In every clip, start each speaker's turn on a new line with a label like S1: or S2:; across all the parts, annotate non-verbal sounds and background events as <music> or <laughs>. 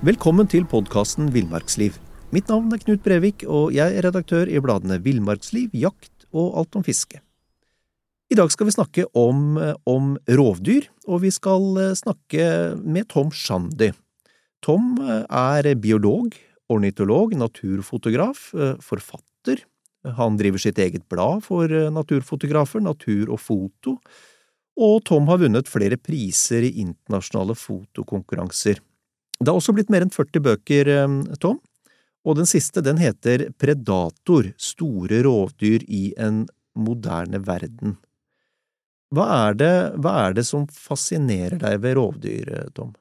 S1: Velkommen til podkasten Villmarksliv. Mitt navn er Knut Brevik, og jeg er redaktør i bladene Villmarksliv, Jakt og Alt om fiske. I dag skal vi snakke om, om rovdyr, og vi skal eh, snakke med Tom Shandy. Tom eh, er biolog, ornitolog, naturfotograf, eh, forfatter. Han driver sitt eget blad for naturfotografer, Natur og Foto, og Tom har vunnet flere priser i internasjonale fotokonkurranser. Det har også blitt mer enn 40 bøker, eh, Tom, og den siste den heter Predator – store rovdyr i en moderne verden. Hva er det, hva er det som fascinerer deg ved rovdyr, eh, Tom?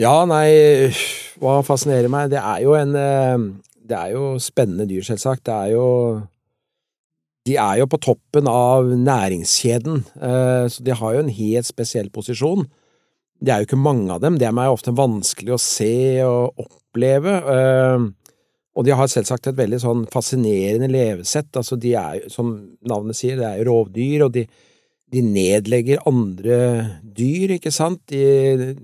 S2: Ja, nei, hva fascinerer meg? Det er jo en eh, Det er jo spennende dyr, selvsagt. Det er jo De er jo på toppen av næringskjeden, så de har jo en helt spesiell posisjon. Det er jo ikke mange av dem, det er ofte vanskelig å se og oppleve. Ehm, og de har selvsagt et veldig sånn fascinerende levesett. Altså, de er som navnet sier, det er jo rovdyr, og de, de nedlegger andre dyr, ikke sant, i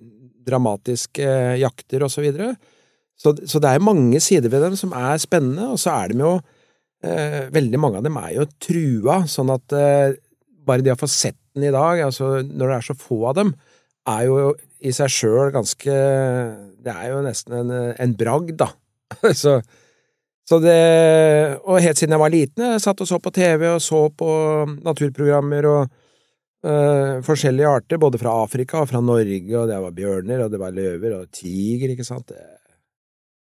S2: dramatiske jakter og så videre. Så, så det er mange sider ved dem som er spennende, og så er de jo eh, Veldig mange av dem er jo trua, sånn at eh, bare det å få sett den i dag, altså når det er så få av dem, er jo i seg sjøl ganske Det er jo nesten en, en bragd, da. <laughs> så, så, det Og helt siden jeg var liten, jeg satt og så på TV og så på naturprogrammer og øh, forskjellige arter, både fra Afrika og fra Norge, og det var bjørner, og det var løver og tiger, ikke sant.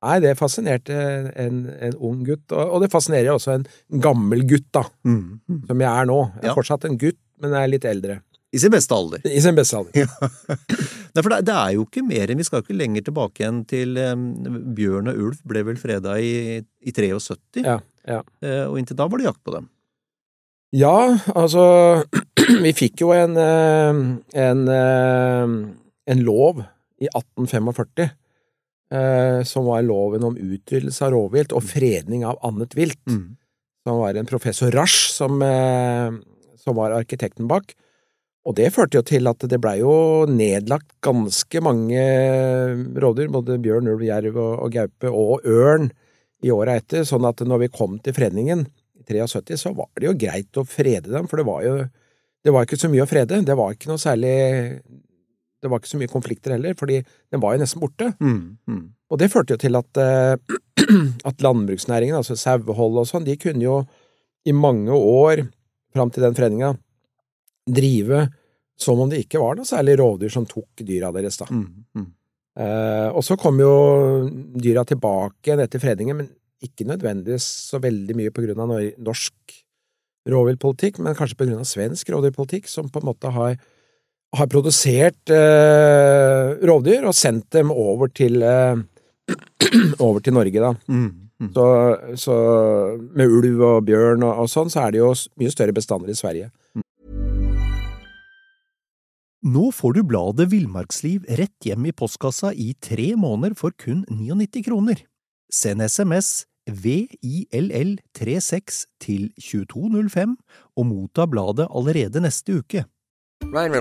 S2: Nei, det fascinerte en, en ung gutt, og, og, det fascinerer også en gammel gutt, da, mm. Mm. som jeg er nå. Jeg er ja. fortsatt en gutt, men jeg er litt eldre.
S1: I sin beste alder.
S2: I sin beste alder. <laughs>
S1: Ja. Nei, for det, er jo ikke mer enn Vi skal ikke lenger tilbake igjen til um, bjørn og ulv ble vel freda i, i 73.
S2: Ja, ja.
S1: Uh, og inntil da var det jakt på dem.
S2: Ja, altså <clears throat> Vi fikk jo en, en, en lov i 1845 uh, som var loven om utryddelse av rovvilt og fredning av annet vilt. Mm. Som var en professor Rasch som, uh, som var arkitekten bak. Og det førte jo til at det blei jo nedlagt ganske mange rovdyr, både bjørn, ulv, jerv og, og gaupe, og ørn, i åra etter, sånn at når vi kom til fredningen i 73, så var det jo greit å frede dem, for det var jo det var ikke så mye å frede. Det var ikke noe særlig Det var ikke så mye konflikter heller, fordi den var jo nesten borte. Mm, mm. Og det førte jo til at, eh, <clears throat> at landbruksnæringen, altså sauehold og sånn, de kunne jo i mange år fram til den fredninga drive som om det ikke var noe særlig rovdyr som tok dyra deres, da. Mm, mm. Eh, og så kom jo dyra tilbake etter fredningen, men ikke nødvendigvis så veldig mye på grunn av norsk rovviltpolitikk, men kanskje på grunn av svensk rovdyrpolitikk, som på en måte har, har produsert eh, rovdyr og sendt dem over til, eh, <clears throat> over til Norge, da. Mm, mm. så, så, med ulv og bjørn og, og, sånn, så er det jo mye større bestander i Sverige.
S1: Nå får du bladet Villmarksliv rett hjem i postkassa i tre måneder for kun 99 kroner. Send SMS VILL36 til 2205 og motta bladet allerede neste uke.
S3: Ryan.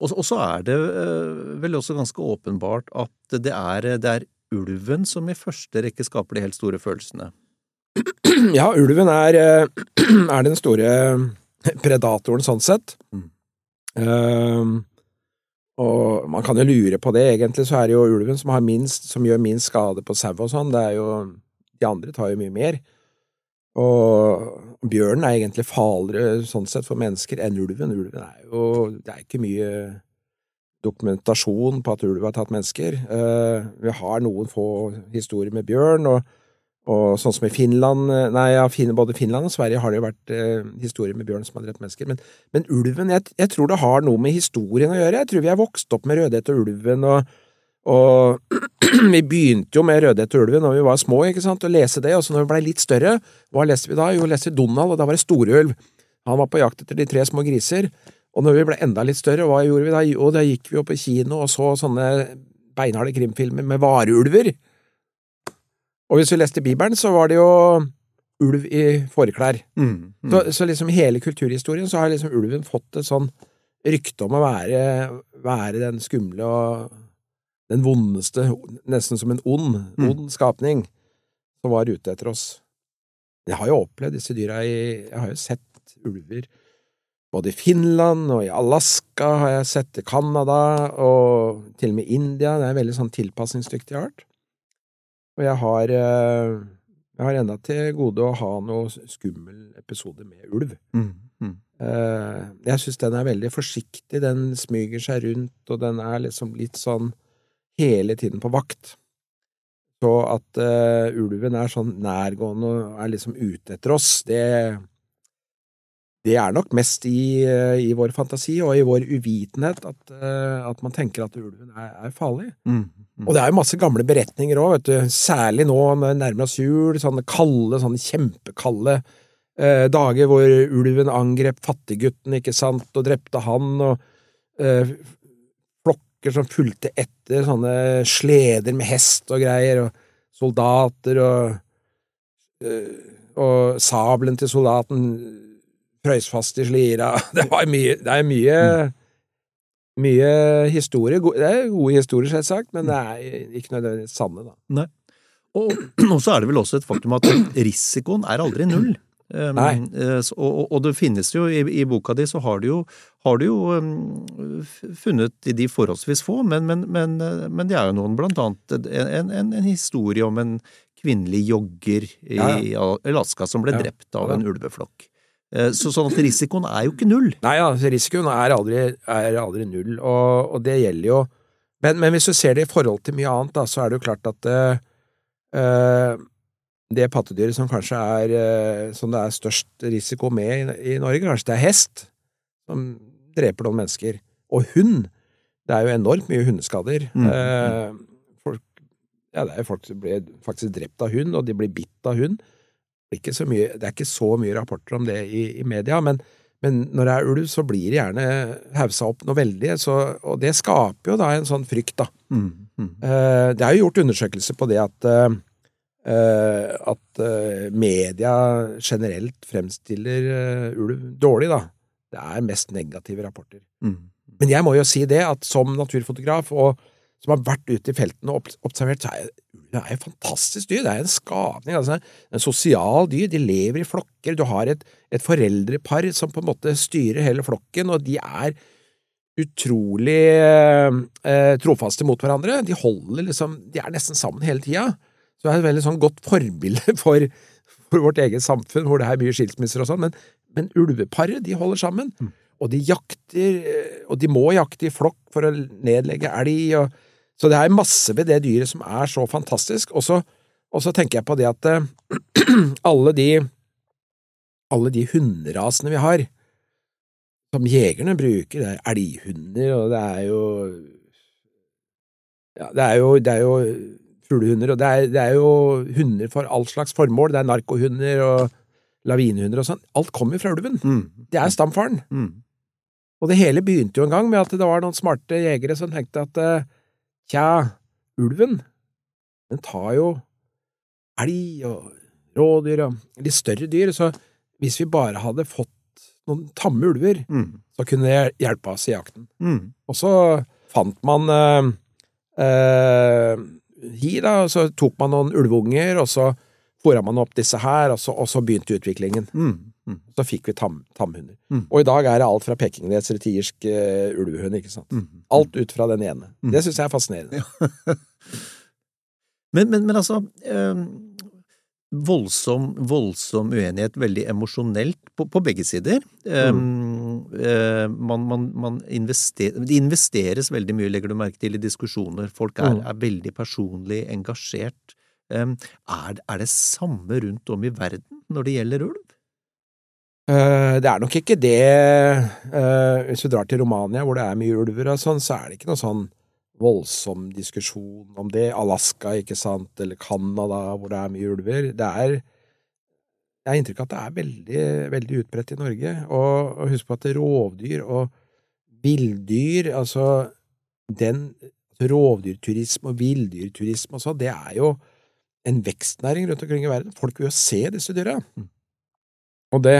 S1: Og så er det øh, vel også ganske åpenbart at det er, det er ulven som i første rekke skaper de helt store følelsene. <clears throat>
S2: Ja, ulven er, eh, <clears throat> er den store predatoren sånn sett. Mm. Uh, og man kan jo lure på det, egentlig så er det jo ulven som, minst, som gjør minst skade på sau og sånn. Det er jo De andre tar jo mye mer. Og bjørnen er egentlig farligere sånn sett for mennesker enn ulven. Ulven er jo Det er ikke mye dokumentasjon på at ulv har tatt mennesker. Uh, vi har noen få historier med bjørn, og, og sånn som i Finland eh, Nei, ja, både Finland og Sverige har det jo vært eh, historier med bjørn som har drept mennesker. Men, men ulven, jeg, jeg, tror det har noe med historien å gjøre. Jeg tror vi er vokst opp med Rødhette og ulven, og, og <clears throat> vi begynte jo med Rødhette og ulven da vi var små, ikke sant, å lese det, og så når vi blei litt større, hva leste vi da? Jo, leste vi Donald, og da var det Storulv. Han var på jakt etter de tre små griser. Og når vi ble enda litt større, hva gjorde vi da? Jo, da gikk vi jo på kino og så sånne beinharde krimfilmer med vareulver. Og hvis vi leste Bibelen, så var det jo ulv i fåreklær.
S1: Mm, mm.
S2: Så, så liksom hele kulturhistorien så har liksom ulven fått et sånn rykte om å være, være den skumle og den vondeste, nesten som en ond,
S1: Mm.
S2: ond skapning, som var ute etter oss. Jeg har jo opplevd disse dyra i Jeg har jo sett ulver både i Finland og i Alaska har jeg sett i Canada og til og med India. Det er en veldig sånn tilpasningsdyktig art. Og jeg har eh, Jeg har enda til gode å ha noe skummel episode med ulv.
S1: Mm, mm.
S2: Eh, Jeg syns den er veldig forsiktig, den smyger seg rundt, og den er liksom litt sånn hele tiden på vakt. Så at uh, ulven er sånn nærgående og er liksom ute etter oss, det det er nok mest i, uh, i vår fantasi og i vår uvitenhet at, uh, at man tenker at ulven er, er farlig.
S1: Mm, mm.
S2: Og det er jo masse gamle beretninger òg, vet du. Særlig nå når vi nærmer oss jul. Sånne kalde, sånne kjempekalde dager hvor ulven angrep fattiggutten, ikke sant, og drepte han, og eh, som fulgte etter, sånne sleder med hest og greier, og soldater og eh, Og sabelen til soldaten frøys fast i slira. <laughs> Det var mye Det er mye mye historie. Det er gode historier, selvsagt, men det er ikke nødvendigvis sanne, da.
S1: Nei. og <clears throat> så er det vel også et faktum at risikoen er aldri null. Um, Og, og det finnes jo, i, i boka di så har du jo, har du jo um, funnet de forholdsvis få, men, men, men, eh, men det er jo noen, blant annet en, en, en historie om en kvinnelig jogger i
S2: Ja,
S1: Alaska som ble
S2: Ja.
S1: drept av
S2: Ja.
S1: en ulveflokk. Eh, Så, sånn at risikoen er jo ikke null.
S2: Nei, ja, risikoen er aldri, er aldri null, og, og det gjelder jo men, men hvis du ser det i forhold til mye annet, da, så er det jo klart at uh, det pattedyret som kanskje er eh, som det er størst risiko med i, Norge, kanskje det er hest, som dreper noen mennesker. Og hund. Det er jo enormt mye hundeskader.
S1: Mm,
S2: Eh, folk, ja, det er jo folk som blir faktisk drept av hund, og de blir bitt av hund. Det er ikke så mye, det er ikke så mye rapporter om det i, i media, men, men når det er ulv, så blir det gjerne haussa opp noe veldig, så, og det skaper jo da en sånn frykt, da.
S1: Mm, mm.
S2: Eh, Det er jo gjort undersøkelser på det at at eh, media generelt fremstiller eh, ulv dårlig, da. Det er mest negative rapporter.
S1: Mm.
S2: Men jeg må jo si det, at som naturfotograf, og som har vært ute i feltene og observert, så er ulv et fantastisk dyr. Det er en skapning, altså en sosial dyr. De lever i flokker. Du har et, et foreldrepar som på en måte styrer hele flokken, og de er utrolig eh, trofaste mot hverandre. De holder liksom De er nesten sammen hele tida. Så det er et veldig sånn godt forbilde <laughs> for, for vårt eget samfunn, hvor det er mye skilsmisser og sånn, men, men ulveparet, de holder sammen. Og de jakter, eh, og de må jakte i flokk for å nedlegge elg, og Så det er masse ved det dyret som er så fantastisk. Og så, og så tenker jeg på det at eh, <clears throat> alle de alle de hunderasene vi har, som jegerne bruker, det er elghunder, og det er jo ja, det er jo, det er jo fuglehunder, og det er, det er jo hunder for all slags formål. Det er narkohunder og lavinehunder og sånn. Alt kommer fra ulven.
S1: Mm.
S2: Det er stamfaren.
S1: Mm.
S2: Og det hele begynte jo en gang med at det var noen smarte jegere som tenkte at eh, tja, ulven, den tar jo elg og rådyr og litt større dyr, så hvis vi bare hadde fått noen tamme ulver,
S1: Mm.
S2: så kunne det hjelpe oss i jakten.
S1: Mm.
S2: Og så fant man eh, eh, hi, da, og så tok man noen ulveunger, og så fôra man opp disse her, og så, og så begynte utviklingen.
S1: Mm. Mm.
S2: Så fikk vi tam, tamhunder.
S1: Mm.
S2: Og i dag er det alt fra pekingneser til irsk uh, ulvehund, ikke sant.
S1: Mm.
S2: Alt ut fra den ene.
S1: Mm.
S2: Det syns jeg er fascinerende. <laughs>
S1: Men, men, men altså eh, voldsom, voldsom uenighet, veldig emosjonelt på, på begge sider. Mm. Um, man, man, man investerer, det investeres veldig mye, legger du merke til, i diskusjoner. Folk er,
S2: Mm.
S1: er veldig personlig engasjert. Um, Er, er det samme rundt om i verden når det gjelder ulv?
S2: Eh, Det er nok ikke det eh, Hvis du drar til Romania, hvor det er mye ulver og sånn, så er det ikke noe sånn voldsom diskusjon om det. Alaska, ikke sant, eller Canada, hvor det er mye ulver. Det er Jeg har inntrykk av at det er veldig, veldig utbredt i Norge. Og, og husk på at rovdyr og villdyr, altså den rovdyrturisme og villdyrturisme og sånn, det er jo en vekstnæring rundt omkring i verden. Folk vil jo se disse dyra. Og det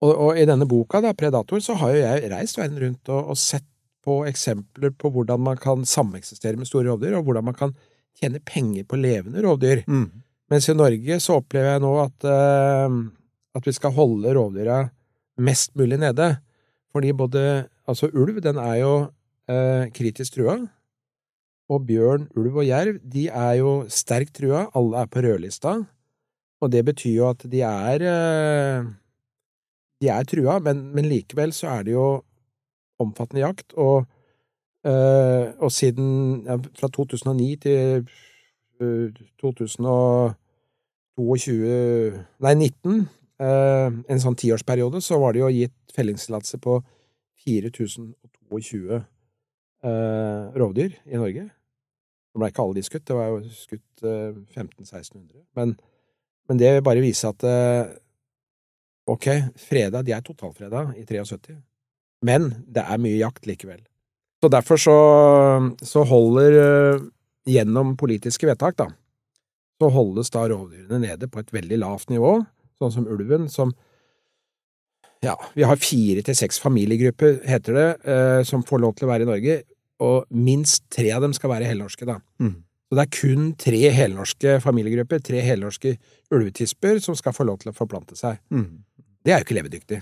S2: og, og i denne boka, da, Predator, så har jo jeg reist verden rundt og, og sett på eksempler på hvordan man kan sameksistere med store rovdyr, og hvordan man kan tjene penger på levende rovdyr. Mens i Norge så opplever jeg nå at, uh, at vi skal holde rovdyra mest mulig nede. Fordi både Altså, ulv, den er jo uh, kritisk trua. Og bjørn, ulv og jerv, de er jo sterkt trua. Alle er på rødlista. Og det betyr jo at de er uh, De er trua, men, men likevel så er det jo omfattende jakt, og, eh, og siden ja, fra 2009 til eh, 2022 Nei, 19, eh, en sånn tiårsperiode, så var det jo gitt fellingstillatelse på 4022 eh, rovdyr i Norge. Nå ble ikke alle de skutt, det var jo skutt eh, 1500-1600. Men, men det bare vise at eh, ok, freda, de er totalfreda i 73, men det er mye jakt likevel. Så derfor så, så holder eh, gjennom politiske vedtak, da, så holdes da rovdyrene nede på et veldig lavt nivå, sånn som ulven, som ja, vi har fire til seks familiegrupper, heter det, eh, som får lov til å være i Norge, og minst tre av dem skal være helnorske, da.
S1: Mm.
S2: Så det er kun tre helnorske familiegrupper, tre helnorske ulvetisper, som skal få lov til å forplante seg.
S1: Mm.
S2: Det er jo ikke levedyktig.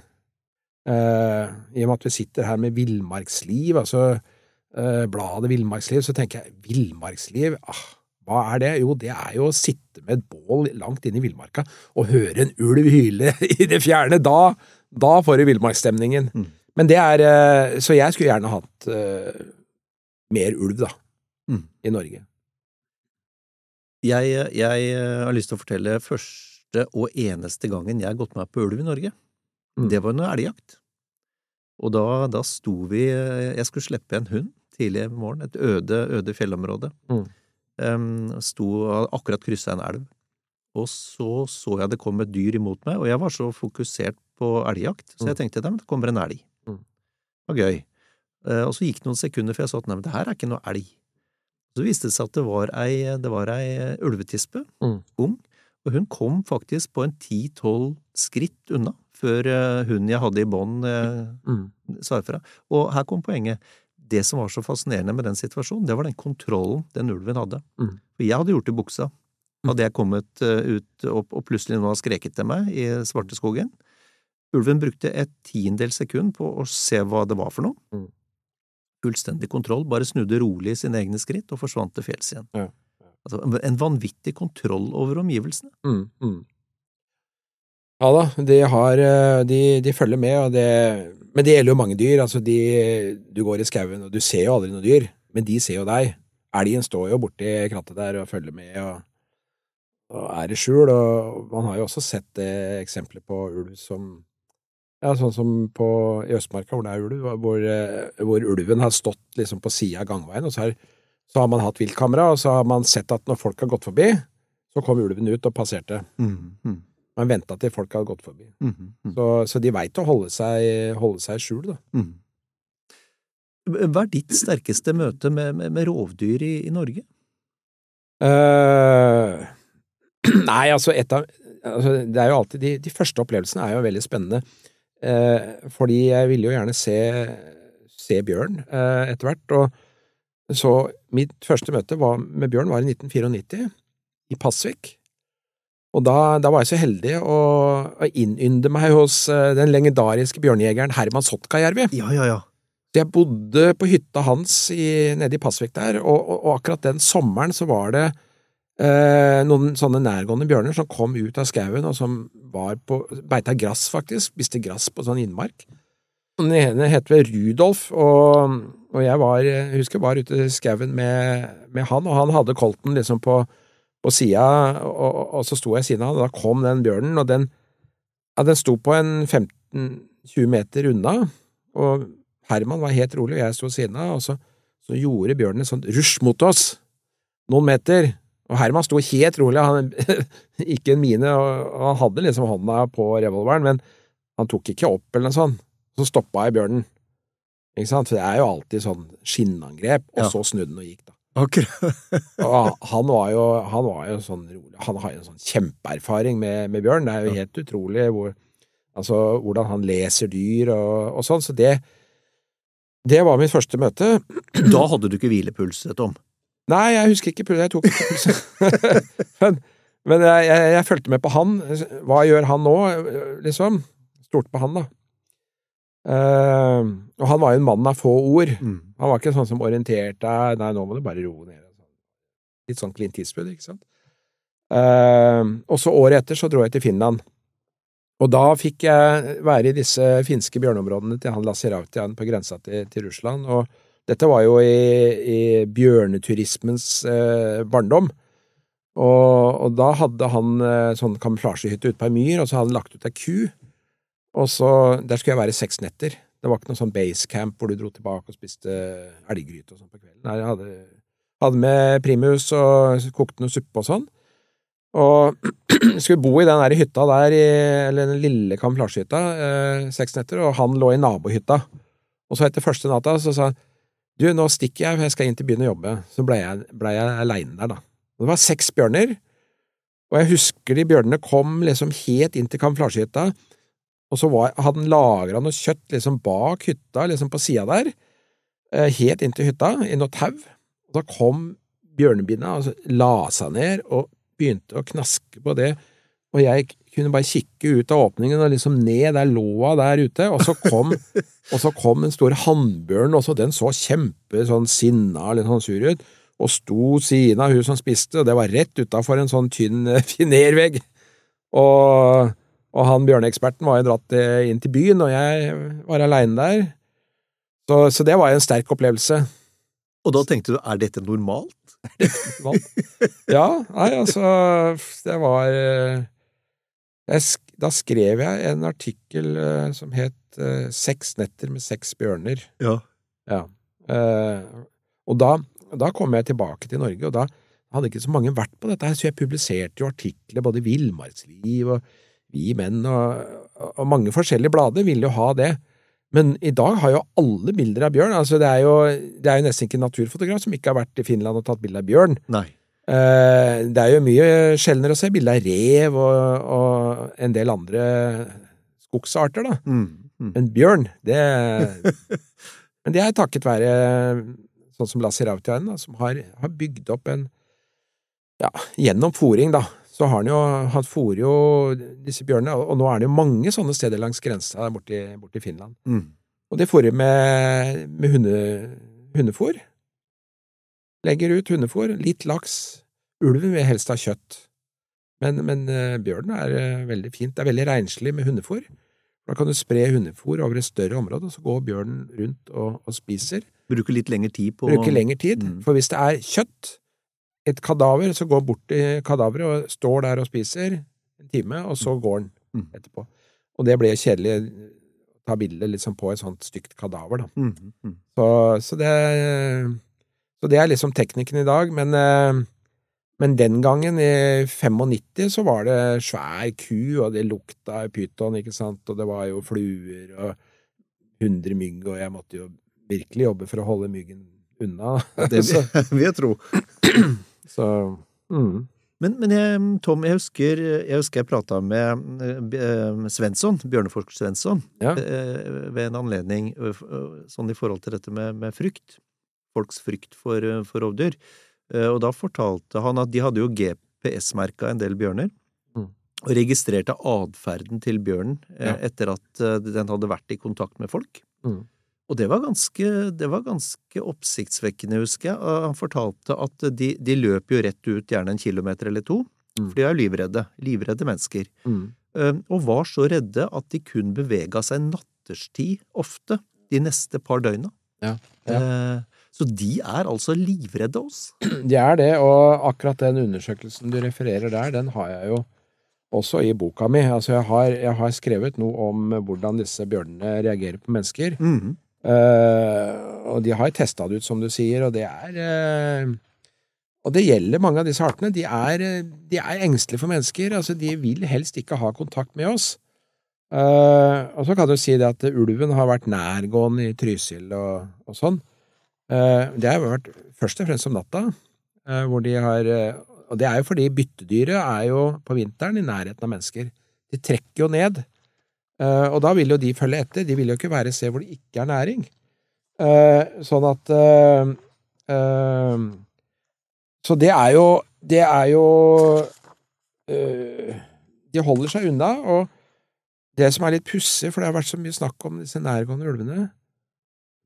S2: Eh, I og med at vi sitter her med Villmarksliv, altså uh, bladet Villmarksliv, så tenker jeg villmarksliv, ah, hva er det? Jo, det er jo å sitte med et bål langt inne i villmarka og høre en ulv hyle <laughs> i det fjerne. Da, da får du villmarksstemningen.
S1: Mm.
S2: Men det er uh, Så jeg skulle gjerne hatt mer ulv, da,
S1: Mm.
S2: i Norge.
S1: Jeg, jeg har lyst til å fortelle første og eneste gangen jeg har gått meg på ulv i Norge.
S2: Mm.
S1: Det var under elgjakt. Og da, da sto vi eh, Jeg skulle slippe en hund tidlig i morgen, et øde, øde fjellområde.
S2: Mm.
S1: Um, sto akkurat kryssa en elv. Og så så jeg det kom et dyr imot meg, og jeg var så fokusert på elgjakt, så
S2: Mm.
S1: jeg tenkte at det kommer en elg.
S2: Mm.
S1: Det var gøy. Eh, Og så gikk det noen sekunder før jeg så at nei, men det her er ikke noe elg. Så viste det seg at det var ei, det var ei ulvetispe,
S2: Mm.
S1: ung, og hun kom faktisk på en ti–tolv skritt unna før eh, hunden jeg hadde i bånd eh,
S2: Mm.
S1: sa ifra. Og her kom poenget. Det som var så fascinerende med den situasjonen, det var den kontrollen den ulven hadde.
S2: Mm.
S1: For jeg hadde gjort det i buksa. Hadde jeg kommet eh, ut og, og plutselig noen hadde skreket til meg i Svarteskogen. Ulven brukte et tiendedels sekund på å se hva det var for noe.
S2: Mm.
S1: Fullstendig kontroll, bare snudde rolig i sine egne skritt og forsvant til fjells igjen.
S2: Ja.
S1: Altså, en vanvittig kontroll over omgivelsene.
S2: Mm, mm. Ja da, de har eh, De, de følger med, og det Men det gjelder jo mange dyr. Altså, de Du går i skauen, og du ser jo aldri noe dyr, men de ser jo deg. Elgen står jo borti krattet der og følger med og, og er i skjul, og man har jo også sett det eksempelet på ulv som ja, sånn som på, i Østmarka, hvor det er ulv, hvor, eh, hvor ulven har stått liksom på sida av gangveien, og så har, så har man hatt viltkamera, og så har man sett at når folk har gått forbi, så kom ulven ut og passerte.
S1: Mm, mm,
S2: Man venta til folk hadde gått forbi.
S1: mm, -hmm.
S2: Så, så de veit å holde seg, holde seg i skjul, da.
S1: mm. Hva er ditt sterkeste møte med, med, med rovdyr i, i Norge?
S2: Uh, <clears throat> nei, altså, et av altså, Det er jo alltid de, de første opplevelsene er jo veldig spennende. Uh, fordi jeg ville jo gjerne se, se bjørn uh, etter hvert. Og så mitt første møte var, med bjørn var i 1994, i Pasvik. Og da, da var jeg så heldig å, å innynde meg hos eh, den legendariske bjørnejegeren Herman Sotkajärvi.
S1: Ja, ja, ja.
S2: Jeg bodde på hytta hans i, nede i Pasvik der, og, og, og akkurat den sommeren så var det eh, noen sånne nærgående bjørner som kom ut av skauen, og som var på beita gress, faktisk, spiste gress på sånn innmark. Den ene het vel Rudolf, og, og jeg var, jeg husker jeg var ute i skauen med, med han, og han hadde kolten liksom på, på siden, og, og, og så sto jeg ved siden av han, og da kom den bjørnen, og den, ja, den sto på en 15-20 meter unna, og Herman var helt rolig, og jeg sto ved siden av, og så, så gjorde bjørnen et sånt rusj mot oss, noen meter, og Herman sto helt rolig, han <laughs> ikke en mine, og, og han hadde liksom hånda på revolveren, men han tok ikke opp eller noe sånt. Så stoppa jeg bjørnen. Ikke sant? For det er jo alltid sånn skinnangrep, og
S1: Ja.
S2: så snudde den og gikk, da.
S1: Akkurat.
S2: Og han var jo, han var jo sånn rolig Han har jo en sånn kjempeerfaring med, med bjørn. Det er jo helt utrolig hvor, altså, hvordan han leser dyr og, og sånn. Så det, det var mitt første møte. <clears throat>
S1: Da hadde du ikke hvilepuls, Tom.
S2: Nei, jeg husker ikke puls. Jeg tok ikke puls. <laughs> men men jeg, jeg, jeg fulgte med på han. Hva gjør han nå, liksom? Stolte på han, da. Eh, og han var jo en mann av få ord.
S1: Mm.
S2: Han var ikke sånn som orienterte deg Nei, nå må du bare roe ned. Litt sånn Clint Eastwood, ikke sant? Uh, og så året etter så dro jeg til Finland. Og da fikk jeg være i disse finske bjørneområdene til han Lasse Rautian på grensa til, til Russland. Og dette var jo i, i bjørneturismens uh, barndom. Og, og da hadde han eh, sånn kamuflasjehytte ute på ei myr, og så hadde han lagt ut ei ku. Og så, Der skulle jeg være seks netter. Det var ikke noe sånn basecamp hvor du dro tilbake og spiste elggryte og sånn på kvelden. Nei, jeg hadde, hadde med primus og kokte noe suppe og sånn. Og <clears throat> skulle bo i den der hytta der, eller den lille kamuflasjehytta, eh, seks netter, og han lå i nabohytta. Og så etter første natta så sa han du, nå stikker jeg, for jeg skal inn til byen og jobbe. Så blei jeg, ble jeg aleine der, da. Og det var seks bjørner, og jeg husker de bjørnene kom liksom helt inn til kamuflasjehytta, og så var, hadde han lagra noe kjøtt liksom bak hytta, liksom på sida der, eh, helt inntil hytta, i noe tau. Og da kom bjørnebinna og så la seg ned og begynte å knaske på det, og jeg kunne bare kikke ut av åpningen og liksom ned der låa der ute, og så kom, <laughs> og så kom en stor hannbjørn også, den så kjempe sånn sinna litt sånn sur ut, og sto siden av hun som spiste, og det var rett utafor en sånn tynn <laughs> finervegg. Og, og han bjørneeksperten var jo dratt inn til byen, og jeg var aleine der. Så, så det var jo en sterk opplevelse.
S1: Og da tenkte du, er dette normalt?
S2: Ja, nei, altså Det var eh, sk- Da skrev jeg en artikkel eh, som het eh, Seks netter med seks bjørner.
S1: Ja.
S2: Ja. Eh, og da, da kom jeg tilbake til Norge, og da hadde ikke så mange vært på dette her, så jeg publiserte jo artikler både i Villmarksliv og Vi Menn, og, og mange forskjellige blader vil jo ha det. Men i dag har jo alle bilder av bjørn. altså Det er jo, det er jo nesten ikke en naturfotograf som ikke har vært i Finland og tatt bilde av bjørn.
S1: Nei.
S2: Eh, det er jo mye sjeldnere å se bilde av rev og, og en del andre skogsarter, da.
S1: Mm. Mm.
S2: Men bjørn, det <laughs> Men det er takket være sånn som Lasse Rautiainen, som har, har bygd opp en Ja, gjennom fòring, da, så har han jo Han fôrer jo disse bjørnene, og, nå er det jo mange sånne steder langs grensa borti, borti Finland.
S1: Mm.
S2: Og det fôrer med, med hunde, hundefôr. Legger ut hundefôr, litt laks. Ulven vil helst ha kjøtt. Men, men eh, bjørnen er eh, veldig fint. Det er veldig renslig med hundefôr. Da kan du spre hundefôr over et større område, og så går bjørnen rundt og, og spiser.
S1: Bruker litt lengre tid på
S2: Bruker lengre tid.
S1: Mm.
S2: For hvis det er kjøtt, et kadaver, så går bort til kadaveret og står der og spiser en time, og så går han
S1: Mm.
S2: etterpå. Og det ble kjedelig å ta bilde liksom på et sånt stygt kadaver, da.
S1: Mm. Mm.
S2: Så, så, det, så det er liksom teknikken i dag, men, eh, men den gangen, i 95, så var det svær ku, og det lukta pyton, ikke sant, og det var jo fluer og 100 mygg, og jeg måtte jo virkelig jobbe for å holde myggen unna.
S1: Det <laughs> vil jeg tro. <clears throat>
S2: så mm.
S1: Men, men jeg, Tom, jeg husker jeg, husker jeg prata med eh, Svensson, Bjørneforsker Svensson,
S2: Ja.
S1: eh, ved en anledning eh, sånn i forhold til dette med, med frykt. Folks frykt for, for rovdyr. Og da fortalte han at de hadde jo GPS-merka en del bjørner.
S2: Mm.
S1: Og registrerte atferden til bjørnen
S2: Ja.
S1: etter at den hadde vært i kontakt med folk.
S2: Mm.
S1: Og det var ganske, det var ganske oppsiktsvekkende, husker jeg. Han fortalte at de, de løper jo rett ut gjerne en kilometer eller to,
S2: Mm.
S1: for de er jo livredde. Livredde mennesker.
S2: Mm.
S1: Eh, Og var så redde at de kun bevega seg natterstid ofte de neste par døgna.
S2: Ja, ja.
S1: Eh, Så de er altså livredde oss.
S2: De er det, og akkurat den undersøkelsen du refererer der, den har jeg jo også i boka mi. Altså, jeg har, jeg har skrevet noe om hvordan disse bjørnene reagerer på mennesker.
S1: Mhm.
S2: Eh, og de har testa det ut, som du sier, og det er uh, Og det gjelder mange av disse artene. De er, de er engstelige for mennesker. Altså, de vil helst ikke ha kontakt med oss. Uh, og så kan du si det at ulven har vært nærgående i Trysil og, og sånn. Det har vært først og fremst om natta, hvor de har Og det er jo fordi byttedyret er jo på vinteren i nærheten av mennesker. De trekker jo ned. Eh, og da vil jo de følge etter. De vil jo ikke være se hvor det ikke er næring. Eh, sånn at eh, Så det er jo Det er jo De holder seg unna, og det som er litt pussig, for det har vært så mye snakk om disse nærgående ulvene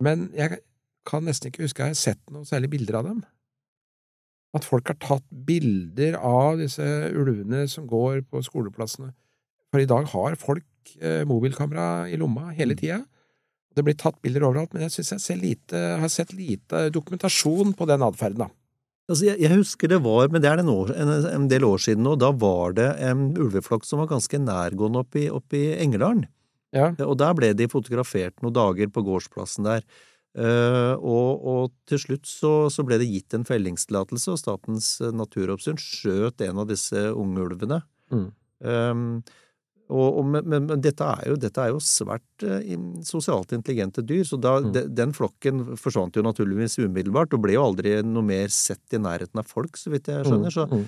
S2: Men jeg kan nesten ikke huske jeg har sett noen særlig bilder av dem. At folk har tatt bilder av disse ulvene som går på skoleplassene. For i dag har folk eh, mobilkamera i lomma hele tida. Det blir tatt bilder overalt, men jeg syns jeg ser lite, har sett lite dokumentasjon på den atferden, da.
S1: Altså, jeg, jeg husker det var, men det er en, år, en, en del år siden nå, da var det en ulveflokk som var ganske nærgående oppe i, oppe i Engerdalen.
S2: Ja.
S1: Og der ble de fotografert noen dager på gårdsplassen der. Uh, og, og til slutt så, så ble det gitt en fellingstillatelse, og Statens naturoppsyn skjøt en av disse unge ulvene.
S2: Mm.
S1: Um, og, og, men, men, men dette er jo, dette er jo svært eh, sosialt intelligente dyr, så da, de, den flokken forsvant jo naturligvis umiddelbart, og ble jo aldri noe mer sett i nærheten av folk, så vidt jeg skjønner. Så
S2: Mm.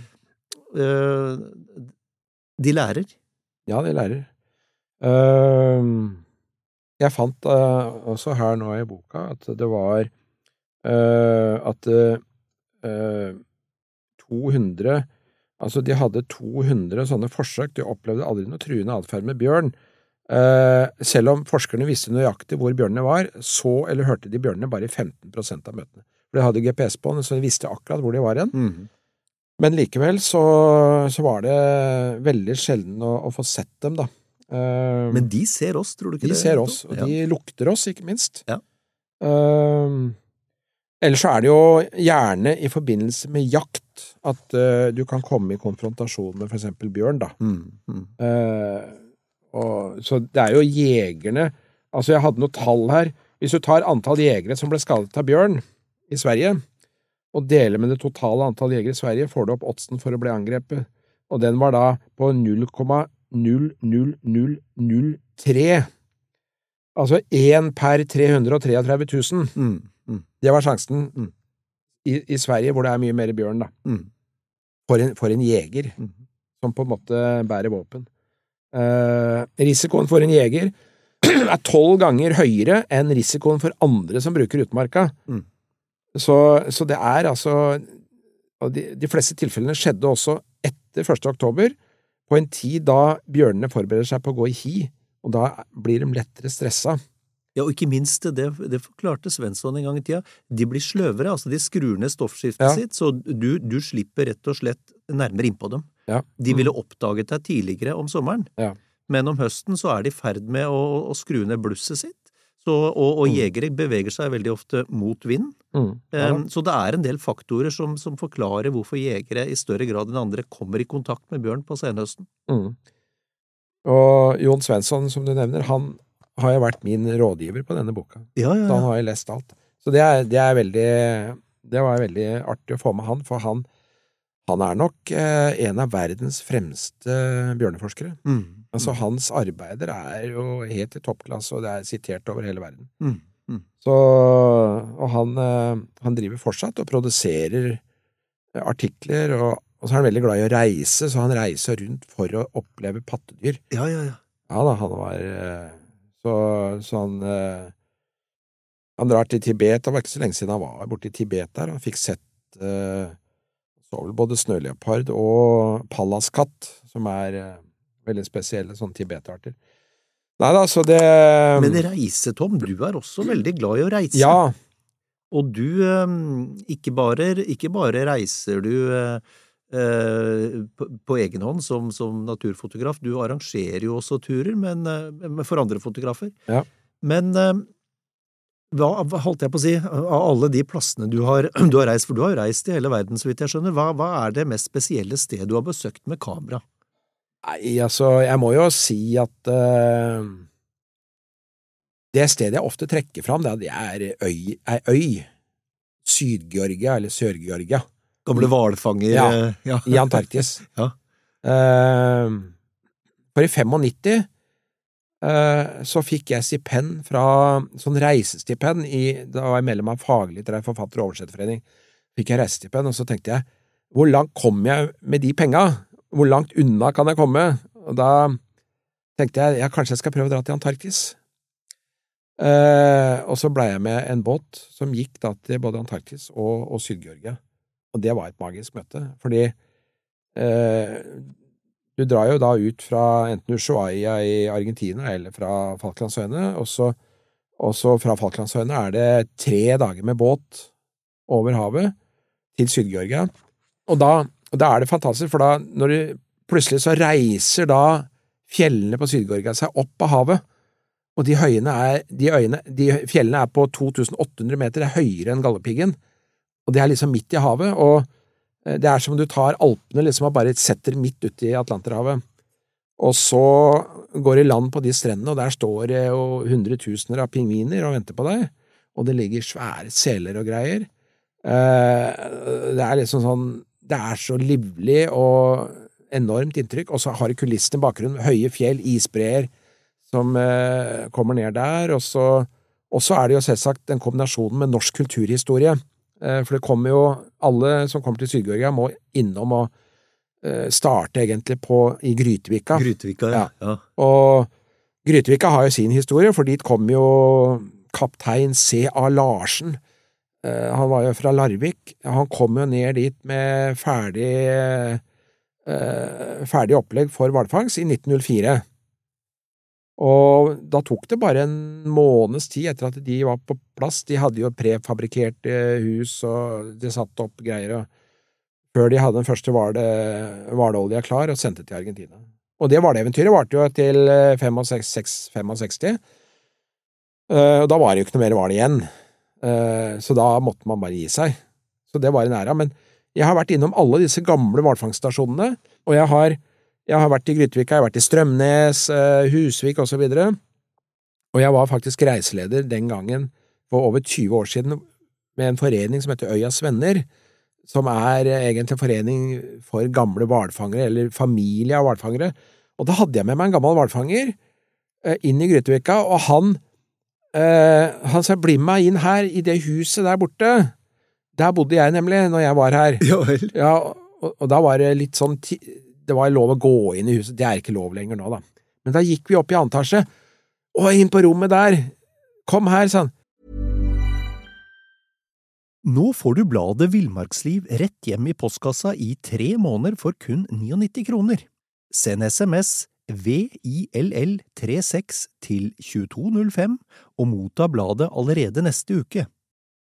S1: eh, de lærer.
S2: Ja, de lærer. Uh, jeg fant uh, også her nå i boka at det var uh, at eh, 200 Altså, de hadde 200 sånne forsøk, de opplevde aldri noe truende atferd med bjørn. Eh, selv om forskerne visste nøyaktig hvor bjørnene var, så eller hørte de bjørnene bare i 15% av møtene. For de hadde GPS på så de visste akkurat hvor de var hen.
S1: -hmm.
S2: Men likevel så, så var det veldig sjelden å, å få sett dem, da. Eh,
S1: Men de ser oss, tror du ikke
S2: de
S1: det?
S2: ser oss, og
S1: Ja.
S2: de lukter oss, ikke minst.
S1: Ja.
S2: Eh, ellers så er det jo gjerne i forbindelse med jakt at uh, du kan komme i konfrontasjon med eksempel bjørn, da.
S1: Mm, mm.
S2: Uh, og, så det er jo jegerne Altså, jeg hadde noe tall her. Hvis du tar antall jegere som ble skadet av bjørn i Sverige, og deler med det totale antall jegere i Sverige, får du opp oddsen for å bli angrepet. Og den var da på 0,00003. Altså én per 333 000.
S1: Mm, mm,
S2: Det var sjansen
S1: Mm.
S2: I, i Sverige, hvor det er mye mer bjørn, da.
S1: mm.
S2: For en, for en jeger
S1: mm.
S2: som på en måte bærer våpen. Eh, risikoen for en jeger <clears throat> er tolv ganger høyere enn risikoen for andre som bruker utmarka.
S1: Mm.
S2: Så, så det er altså Og de, de fleste tilfellene skjedde også etter 1. oktober, på en tid da bjørnene forbereder seg på å gå i hi, og da blir de lettere stressa.
S1: Ja, og ikke minst, det, det forklarte Svensson en gang i tida, de blir sløvere, altså de skrur ned stoffskiftet
S2: Ja.
S1: sitt, så du, du slipper rett og slett nærmere innpå dem.
S2: Ja.
S1: De ville oppdaget deg tidligere om sommeren,
S2: Ja.
S1: men om høsten så er de i ferd med å, å skru ned blusset sitt, så, og, og
S2: Mm.
S1: jegere beveger seg veldig ofte mot vind.
S2: Mm. Ja,
S1: Um, så det er en del faktorer som, som forklarer hvorfor jegere i større grad enn andre kommer i kontakt med bjørn på senhøsten.
S2: Mm. Og Jon Svensson, som du nevner, han har jo vært min rådgiver på denne boka.
S1: Ja, ja,
S2: Så han har jo lest alt. Så det er, det er veldig Det var veldig artig å få med han, for han, han er nok eh, en av verdens fremste bjørneforskere.
S1: Mm.
S2: Altså, hans arbeider er jo helt i toppklasse, og det er sitert over hele verden.
S1: Mm. Mm.
S2: Så, og han, eh, han driver fortsatt og produserer artikler, og, og så er han veldig glad i å reise, så han reiser rundt for å oppleve pattedyr.
S1: Ja, ja, ja.
S2: Ja da, han var eh, Så, så han eh, Han drar til Tibet, det var ikke så lenge siden han var borte i Tibet der, han fikk sett eh, Så vel både snøleopard og pallaskatt, som er eh, veldig spesielle sånne tibetarter. Nei da, så det
S1: Men reise, Tom, du er også veldig glad i å reise.
S2: Ja,
S1: Og du, eh, ikke bare, ikke bare reiser du eh, på, på egen hånd som, som naturfotograf, du arrangerer jo også turer men, eh, for andre fotografer.
S2: Ja.
S1: Men eh, hva, holdt jeg på å si, av alle de plassene du har, <clears throat> du har reist, for du har jo reist i hele verden, så vidt jeg skjønner, hva, hva er det mest spesielle stedet du har besøkt med kamera?
S2: Nei, altså, jeg må jo si at uh, det stedet jeg ofte trekker fram, det er øy, ei øy. Syd-Georgia, eller Sør-Georgia.
S1: Gamle hvalfanger
S2: Ja,
S1: eh, ja.
S2: I Antarktis. <laughs>
S1: Ja.
S2: Uh, for i 95 uh, så fikk jeg stipend fra sånn reisestipend i Da var jeg medlem av Faglitterær forfatter- og oversetterforening. Fikk jeg reisestipend, og så tenkte jeg hvor langt kom jeg med de penga? Hvor langt unna kan jeg komme? Og da tenkte jeg ja, kanskje jeg skal prøve å dra til Antarktis. Uh, og så blei jeg med en båt som gikk da til både Antarktis og, og Syd-Georgia. Og det var et magisk møte, fordi eh, du drar jo da ut fra enten Ushuaia i Argentina eller fra Falklandsøyene, og så, og så fra Falklandsøyene er det tre dager med båt over havet til Syd-Georgia. Og da, og da er det fantastisk, for da når du plutselig så reiser da fjellene på Syd-Georgia seg opp av havet, og de, er, de, øyene, de fjellene er på 2800 meter, er høyere enn Galdhøpiggen, og det er liksom midt i havet, og eh, det er som om du tar Alpene liksom og bare setter midt ut i Atlanterhavet. Og så går i land på de strendene, og der står det jo hundretusener av pingviner og venter på deg, og det ligger svære seler og greier. Eh, Det er liksom sånn Det er så livlig og enormt inntrykk, og så har du kulissene i bakgrunnen, høye fjell, isbreer som eh, kommer ned der, og så, er det jo selvsagt den kombinasjonen med norsk kulturhistorie. Eh, for det kommer jo Alle som kommer til Syd-Georgia, må innom og eh, starte egentlig på, i Grytevika.
S1: Grytevika, ja. ja.
S2: Og Grytevika har jo sin historie, for dit kom jo kaptein C.A. Larsen. Eh, Han var jo fra Larvik. Han kom jo ned dit med ferdig, ferdig opplegg for hvalfangst i 1904. Og da tok det bare en måneds tid etter at de var på plass. De hadde jo prefabrikkerte hus, og de satte opp greier, og før de hadde den første hvalolja klar og sendte til Argentina. Og det hvaleeventyret varte jo til 65. 65. Og da var det jo ikke noe mer hval igjen, Eh, så da måtte man bare gi seg. Så det var en æra. Men jeg har vært innom alle disse gamle hvalfangststasjonene, og jeg har jeg har vært i Grytevika, jeg har vært i Strømnes, eh, Husvik osv. Og, så og jeg var faktisk reiseleder den gangen for over 20 år siden med en forening som heter Øyas Venner, som er egentlig en forening for gamle hvalfangere, eller familie av hvalfangere. Og da hadde jeg med meg en gammel hvalfanger eh, inn i Grytevika, og han, eh, han sa bli med meg inn her, i det huset der borte. Der bodde jeg nemlig, når jeg var her.
S1: Ja.
S2: Ja, og, og da var det litt sånn Det var lov å gå inn i huset, det er ikke lov lenger nå, da. Men da gikk vi opp i annen etasje, og inn på rommet der. Kom her, sa han.
S1: Nå får du bladet Villmarksliv rett hjem i postkassa i tre måneder for kun 99 kroner. Send SMS VILL36 til 2205 og motta bladet allerede neste uke.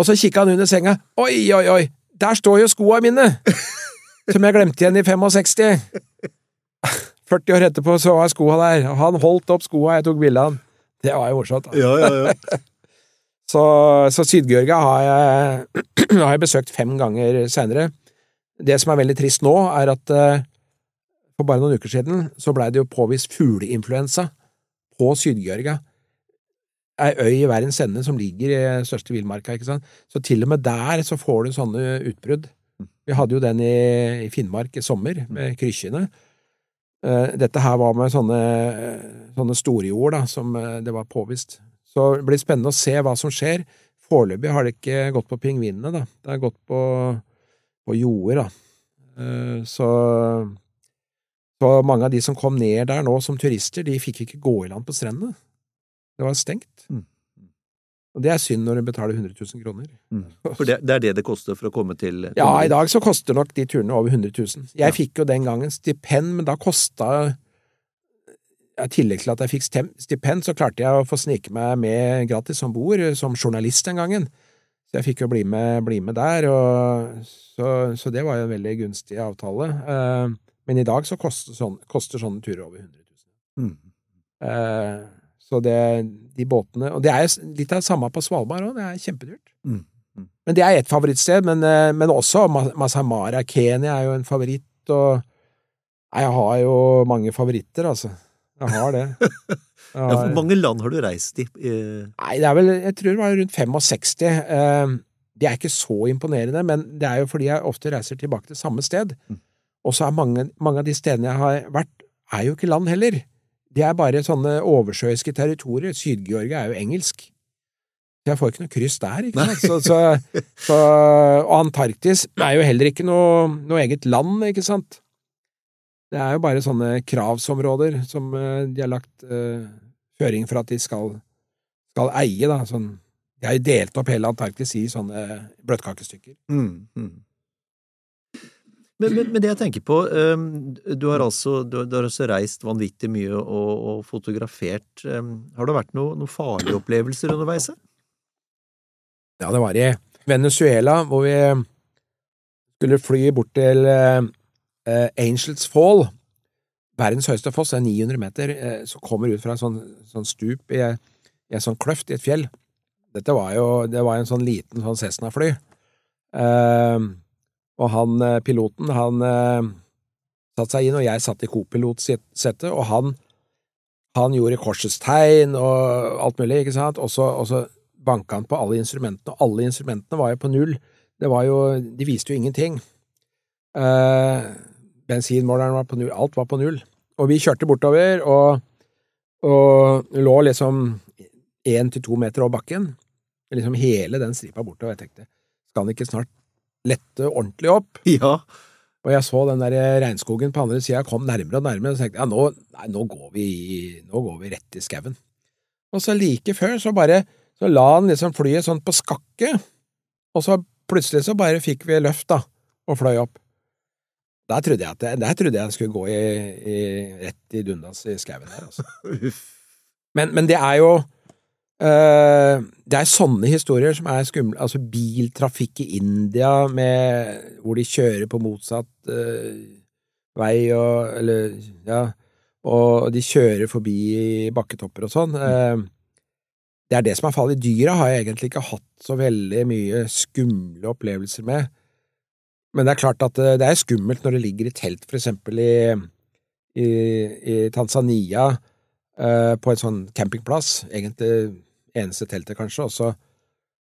S2: Og så kikka han under senga. Oi, oi, oi, der står jo skoa mine! <laughs> Som jeg glemte igjen i 65. 40 år etterpå så var skoa der, og han holdt opp skoa, jeg tok bilde av han. Det var jo morsomt.
S1: Ja, ja, ja. <laughs>
S2: Så, så Syd-Georgia har <clears throat> har jeg besøkt fem ganger senere. Det som er veldig trist nå, er at eh, for bare noen uker siden så blei det jo påvist fugleinfluensa på Syd-Georgia. Ei øy i verdens ende som ligger i største villmarka, ikke sant. Så til og med der så får du sånne utbrudd. Vi hadde jo den i, i Finnmark i sommer, med krykkjene. Eh, Dette her var med sånne, sånne storjord da, som eh, det var påvist. Så det blir spennende å se hva som skjer. Foreløpig har det ikke gått på pingvinene, da. Det har gått på, på jorder, da. Eh, Så, så mange av de som kom ned der nå som turister, de fikk ikke gå i land på strendene. Det var stengt.
S1: Mm.
S2: Og det er synd når du betaler 100 000 kroner.
S1: For det, det er det det koster for å komme til <laughs>
S2: Ja, i dag så koster nok de turene over 100 000. Jeg
S1: Ja.
S2: fikk jo den gangen stipend, men da kosta I tillegg til at jeg fikk stipend, så klarte jeg å få snike meg med gratis om bord som journalist den gangen. Så jeg fikk jo bli med, bli med der, så, så det var jo en veldig gunstig avtale. Eh, men i dag så koster, sånn, koster sånne turer over 100 000.
S1: Mm.
S2: Eh, så det, de båtene Og det er litt av det samme på Svalbard òg, det er kjempedyrt.
S1: Mm. Mm.
S2: Men det er ett favorittsted, men, eh, men også Masamara, Masai Mara. Kenya er jo en favoritt, og jeg har jo mange favoritter, altså. Jeg har det. <laughs> Jeg
S1: Ja, Hvor mange land har du reist i?
S2: Nei, det er vel Jeg tror det var rundt 65. Eh, Det er ikke så imponerende, men det er jo fordi jeg ofte reiser tilbake til samme sted.
S1: Mm.
S2: Og så er mange, mange av de stedene jeg har vært, er jo ikke land heller. De er bare sånne oversjøiske territorier. Syd-Georgia er jo engelsk. Jeg får ikke noe kryss der, ikke sant. Så, så, så, og Antarktis er jo heller ikke noe, noe eget land, ikke sant. Det er jo bare sånne kravsområder som eh, de har lagt uh, føring for at de skal, skal eie, da. Sånn, de har jo delt opp hele Antarktis i sånne bløtkakestykker.
S1: mm, mm. Men, men, men det jeg tenker på, um, du har altså du, du har altså, reist vanvittig mye og, og fotografert. Um, har det vært noen noe farlige opplevelser underveis?
S2: Ja, det var i Venezuela, hvor vi skulle fly bort til eh, Angels Fall. Verdens høyeste foss er 900 meter, uh, som kommer ut fra en sånn, sånn stup i, i en sånn kløft i et fjell. Dette var jo det var en sånn liten sånn Cessna-fly. Eh, og han eh, piloten, han eh, satte seg inn, og jeg satt i kopilotsetet, og han, han gjorde korsets tegn og alt mulig, ikke sant, og så, og så banka han på alle instrumentene, og alle instrumentene var jo på null. Det var jo, de viste jo ingenting. Eh, bensinmåleren var på null, alt var på null. Og vi kjørte bortover, og, og lå liksom én til to meter over bakken. Liksom hele den stripa bortover. Jeg tenkte, skal han ikke snart lette ordentlig opp? <laughs>
S1: Ja.
S2: Og jeg så den der regnskogen på andre sida kom nærmere og nærmere, og så tenkte jeg ja, nå, nei, nå, går vi, nå går vi rett i skauen. Og så like før så bare så la han liksom flyet sånn på skakke, og så plutselig så bare fikk vi løft, da, og fløy opp. Der trodde jeg at jeg, der trodde jeg skulle gå i, i, rett i dundas i skauen der, altså. <laughs> Men, men det er jo Det er sånne historier som er skumle. Altså biltrafikk i India med, hvor de kjører på motsatt uh, vei og Eller, ja. Og de kjører forbi bakketopper og sånn. Mm. det er det som er fallet dyra, har jeg egentlig ikke hatt så veldig mye skumle opplevelser med. Men det er klart at eh, det er skummelt når det ligger i telt, for eksempel i, i, i Tanzania, uh, på en sånn campingplass, egentlig eneste teltet kanskje, og så,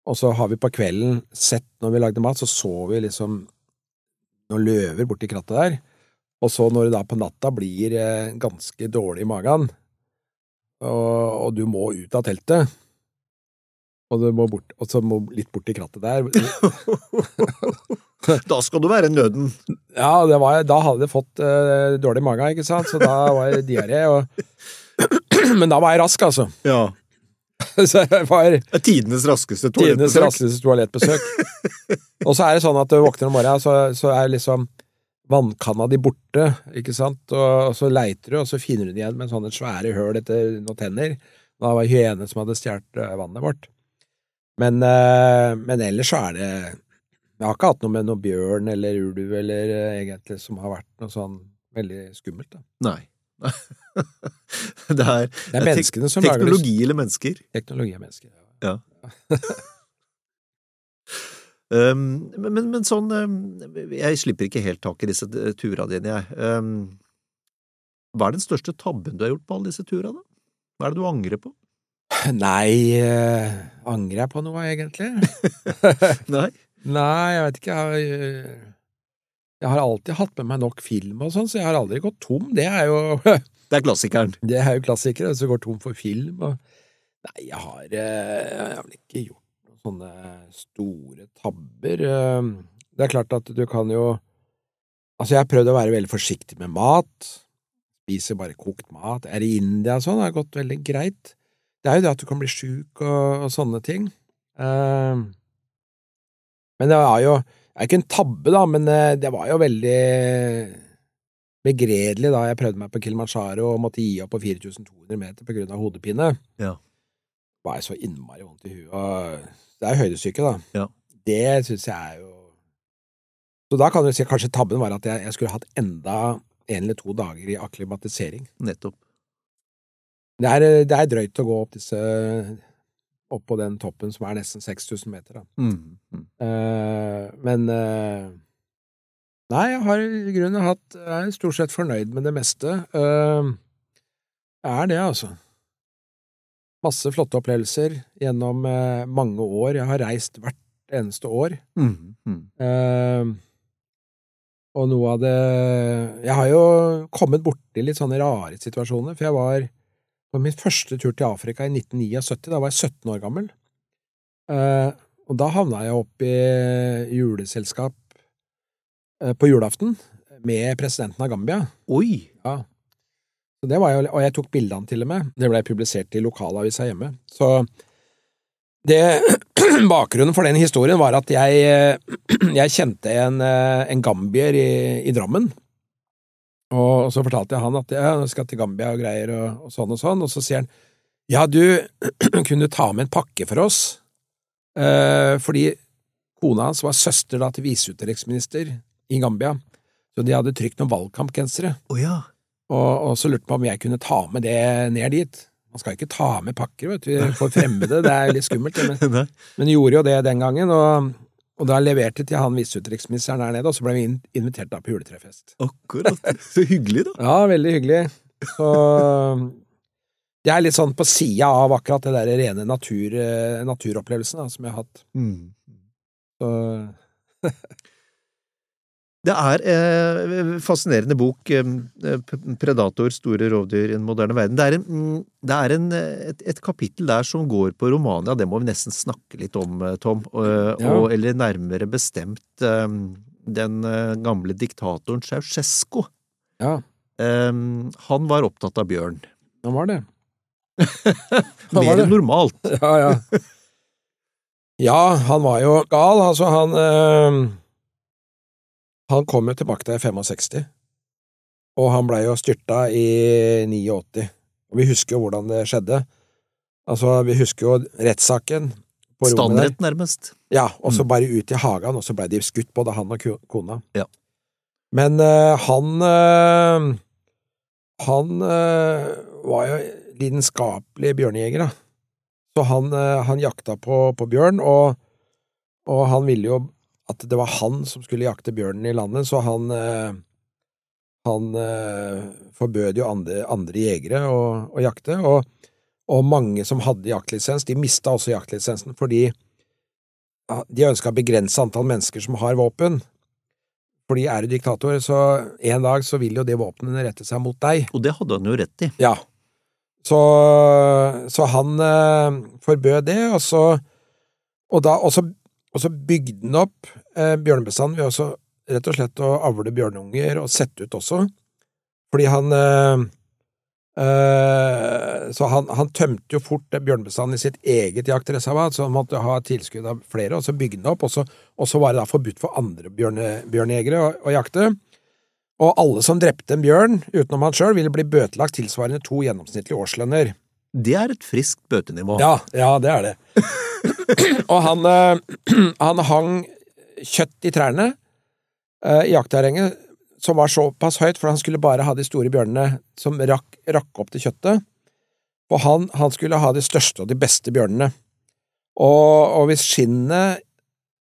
S2: og så har vi på kvelden sett, når vi lagde mat, så så vi liksom noen løver borti krattet der, og så når det da på natta blir eh, ganske dårlig i magen, og, og du må ut av teltet, og du må bort, og så må litt borti krattet der, <laughs>
S1: Da skal du være nøden.
S2: Ja, det var, da hadde jeg fått uh, dårlig mage, ikke sant, så da var det diaré, og <clears throat> Men da var jeg rask, altså.
S1: Ja. <laughs>
S2: Så jeg var
S1: tidenes raskeste
S2: tidenes
S1: toalettbesøk.
S2: raskeste toalettbesøk. <laughs> og så er det sånn at du våkner om morgenen, så, så er liksom vannkanna di borte, ikke sant, og, og så leiter du, og så finner du den igjen med sånne svære høl etter noen tenner. Da var det hyene som hadde stjålet eh, vannet vårt. Men, eh, men ellers så er det Jeg har ikke hatt noe med noe bjørn eller ulv eller eh, egentlig som har vært noe sånn veldig skummelt. da.
S1: Nei. <laughs> det er,
S2: Det er menneskene som lager det.
S1: teknologi eller mennesker.
S2: Teknologi er mennesker.
S1: Ja. Um, <laughs> men, men, sånn um, Jeg slipper ikke helt tak i disse turene dine, jeg. Um, hva er den største tabben du har gjort på alle disse turene? Hva er det du angrer på? <laughs>
S2: Nei, eh, angrer jeg på noe, egentlig?
S1: Nei?
S2: Nei, jeg vet ikke. Jeg, har- jeg har alltid hatt med meg nok film og sånn, så jeg har aldri gått tom. Det er jo, <laughs>
S1: Det er klassikeren.
S2: det er jo klassikere, du går tom for film. Og... Nei, jeg har, eh, jeg har vel ikke gjort noen sånne store tabber. Eh, Det er klart at du kan jo Altså, jeg har prøvd å være veldig forsiktig med mat. Spiser bare kokt mat. Er i India og sånn, det har gått veldig greit. det er jo det at du kan bli sjuk og, og sånne ting. Eh, men det er jo Det er ikke en tabbe, da, men eh, det var jo veldig begredelig da jeg prøvde meg på Kilimanjaro og måtte gi opp på 4200 meter på grunn av hodepine.
S1: Ja.
S2: Det var så innmari vondt i huet. Det er jo høydesyke, da.
S1: Ja.
S2: Det syns jeg er jo Så da kan du si at kanskje tabben var at jeg, jeg skulle hatt enda en eller to dager i akklimatisering.
S1: Nettopp.
S2: Det er, det er drøyt å gå opp disse opp på den toppen som er nesten 6000 meter. Da.
S1: Mm. Mm.
S2: Uh, men uh, Nei, jeg har i grunnen hatt Jeg er stort sett fornøyd med det meste. Uh, jeg er det, altså. Masse flotte opplevelser gjennom eh, mange år. Jeg har reist hvert eneste år.
S1: Mm. Mm.
S2: Eh, og noe av det Jeg har jo kommet borti litt sånne rare situasjoner, for jeg var på min første tur til Afrika i 1979. Da var jeg 17 år gammel. Eh, og da havna jeg opp i juleselskap eh, på julaften med presidenten av Gambia.
S1: Oi!
S2: Ja. Så det var jo, og jeg tok bilde av han til og med. Det ble publisert i lokalavisa hjemme. Så det, <clears throat> bakgrunnen for den historien var at jeg, <clears throat> jeg kjente en, eh, en gambier i, i Drammen. Og så fortalte jeg han at jeg skal til Gambia og greier og, og sånn og sånn, og så sier han ja, du <clears throat> kunne ta med en pakke for oss, eh, fordi kona hans var søster da til viseutenriksminister i Gambia, så de hadde trykt noen valgkampgensere.
S1: Oh, ja.
S2: Og, og så lurte på om jeg kunne ta med det ned dit. Man skal ikke ta med pakker, vet du, for fremmede, det er litt skummelt. Men, <laughs> men gjorde jo det den gangen, og, og da leverte til han viseutenriksministeren der nede, og så ble vi invitert da på juletrefest.
S1: Akkurat. Så hyggelig, da.
S2: Ja, veldig hyggelig. Så det er litt sånn på sida av akkurat det der rene natur, naturopplevelsen da, som jeg har hatt.
S1: Mm.
S2: Så, <laughs>
S1: Det er eh, fascinerende bok, eh, Predator, store rovdyr i den moderne verden. Det er, en, mm, det er en, eh, et, et kapittel der som går på Romania, det må vi nesten snakke litt om, eh, Tom. Og,
S2: Ja.
S1: og, eller nærmere bestemt eh, den eh, gamle diktatoren Ceaucescu.
S2: ja,
S1: Eh, han var opptatt av bjørn.
S2: han var det. <laughs> var
S1: Mer
S2: det.
S1: enn normalt. <laughs>
S2: Ja, ja. Ja, han var jo gal, altså han eh, Han kom jo til makta i 65, og han blei jo styrta i 89. Og vi husker jo hvordan det skjedde. Altså, vi husker jo rettssaken på rommet der.
S1: Standrett, nærmest.
S2: Ja, og så bare ut i hagen, og så blei de skutt, både han og kona.
S1: Ja.
S2: Men uh, han uh, Han uh, var jo lidenskapelig bjørnejeger, da. Så han, han jakta på, på bjørn, og, og han ville jo at det var han som skulle jakte bjørnen i landet, så han eh, han eh, forbød jo andre, andre jegere å, å jakte, og, og mange som hadde jaktlisens, de mista også jaktlisensen fordi de ønska å begrense antall mennesker som har våpen. Fordi er du diktator, så en dag så vil jo det våpenet rette seg mot deg.
S1: Og det hadde han jo rett i.
S2: Ja. Så, så han eh, forbød det, og så og, da, og, så, og så bygde den opp eh, bjørnebestanden ved også rett og slett å avle bjørnunger og sette ut også. Fordi han eh, eh, Så han, han tømte jo fort bjørnebestanden i sitt eget jaktreservat, så han måtte ha tilskudd av flere, og så bygde den opp, og så, og så var det da forbudt for andre bjørne, bjørnejegere å, å jakte. Og alle som drepte en bjørn, utenom han sjøl, ville bli bøtelagt tilsvarende to gjennomsnittlige årslønner.
S1: Det er et friskt bøtenivå.
S2: Ja, ja, det er det. <coughs> og han, eh, <clears throat> han hang kjøtt i trærne eh, i jaktterrenget, som var såpass høyt, for han skulle bare ha de store bjørnene som rakk, rakk opp til kjøttet. Og han, han skulle ha de største og de beste bjørnene. Og, og hvis skinnet,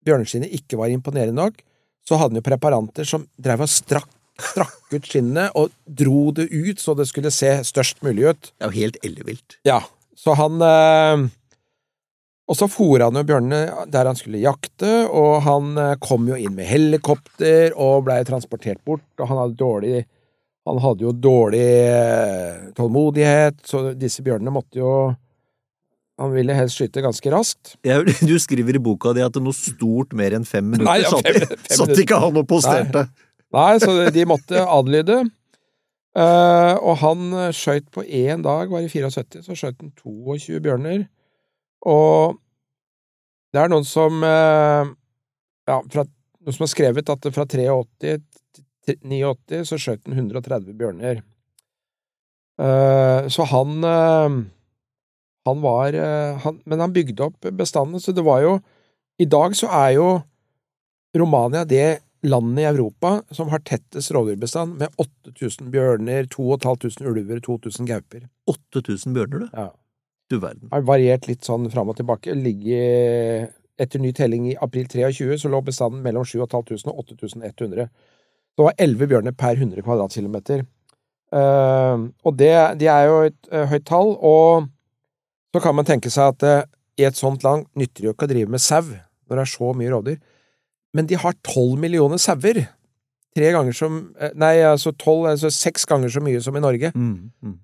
S2: bjørneskinnet, ikke var imponerende nok, så hadde han jo preparanter som drev og strakk, strakk ut skinnet og dro det ut så det skulle se størst mulig ut.
S1: Det er jo helt ellevilt.
S2: Ja, så han eh, Og så for han jo bjørnene der han skulle jakte, og han eh, kom jo inn med helikopter og blei transportert bort, og han hadde dårlig Han hadde jo dårlig eh, tålmodighet, så disse bjørnene måtte jo Han ville helst skyte ganske raskt.
S1: Jeg, <laughs> du skriver i boka di at noe stort mer enn fem minutter
S2: Nei, ja,
S1: satt,
S2: fem- fem
S1: satt ikke han og posterte.
S2: Nei, så de måtte adlyde. Uh, og han skjøt på én dag, var i 74, så skjøt han 22 bjørner. Og det er noen som uh, Ja, fra, noen som har skrevet at fra 83 til 89 så skjøt han 130 bjørner. Uh, så han eh, Han var eh, han, Men han bygde opp bestanden, så det var jo I dag så er jo Romania det landet i Europa som har tettest rovdyrbestand, med 8000 bjørner, 2500 ulver, 2000 gauper.
S1: 8000 bjørner, du.
S2: Ja.
S1: Du verden.
S2: Har variert litt sånn fram og tilbake. Ligger Etter ny telling i april 23 så lå bestanden mellom 7500 og 8100. Det var 11 bjørner per 100 kvadratkilometer. Uh, og det, det, er jo et uh, høyt tall, og så kan man tenke seg at uh, i et sånt land nytter det jo ikke å drive med sau når det er så mye rovdyr. Men de har tolv millioner sauer. Tre ganger som Nei, altså tolv, altså seks ganger så mye som i Norge.
S1: Mm, mm.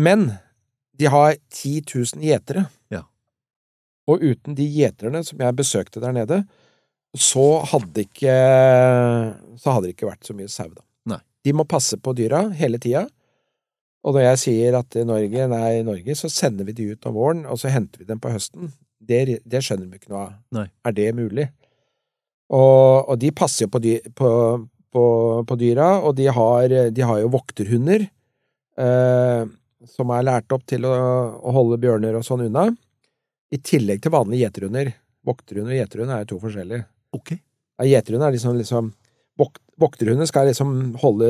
S2: Men de har 10 000 gjetere.
S1: Ja.
S2: Og uten de gjeterne som jeg besøkte der nede, så hadde ikke Så hadde det ikke vært så mye sau, da.
S1: Nei.
S2: De må passe på dyra hele tida. Og når jeg sier at i Norge, nei, i Norge så sender vi de ut om våren, og så henter vi dem på høsten, det, det skjønner vi ikke noe av.
S1: Nei.
S2: Er det mulig? Og, og de passer jo på, dy, på, på, på, dyra, og de har, de har jo vokterhunder. Eh, som er lært opp til å, å, holde bjørner og sånn unna, i tillegg til vanlige gjeterhunder. Vokterhund og gjeterhund er jo to forskjellige.
S1: Ok.
S2: Ja, Gjeterhund er liksom, liksom Vokterhunder skal liksom holde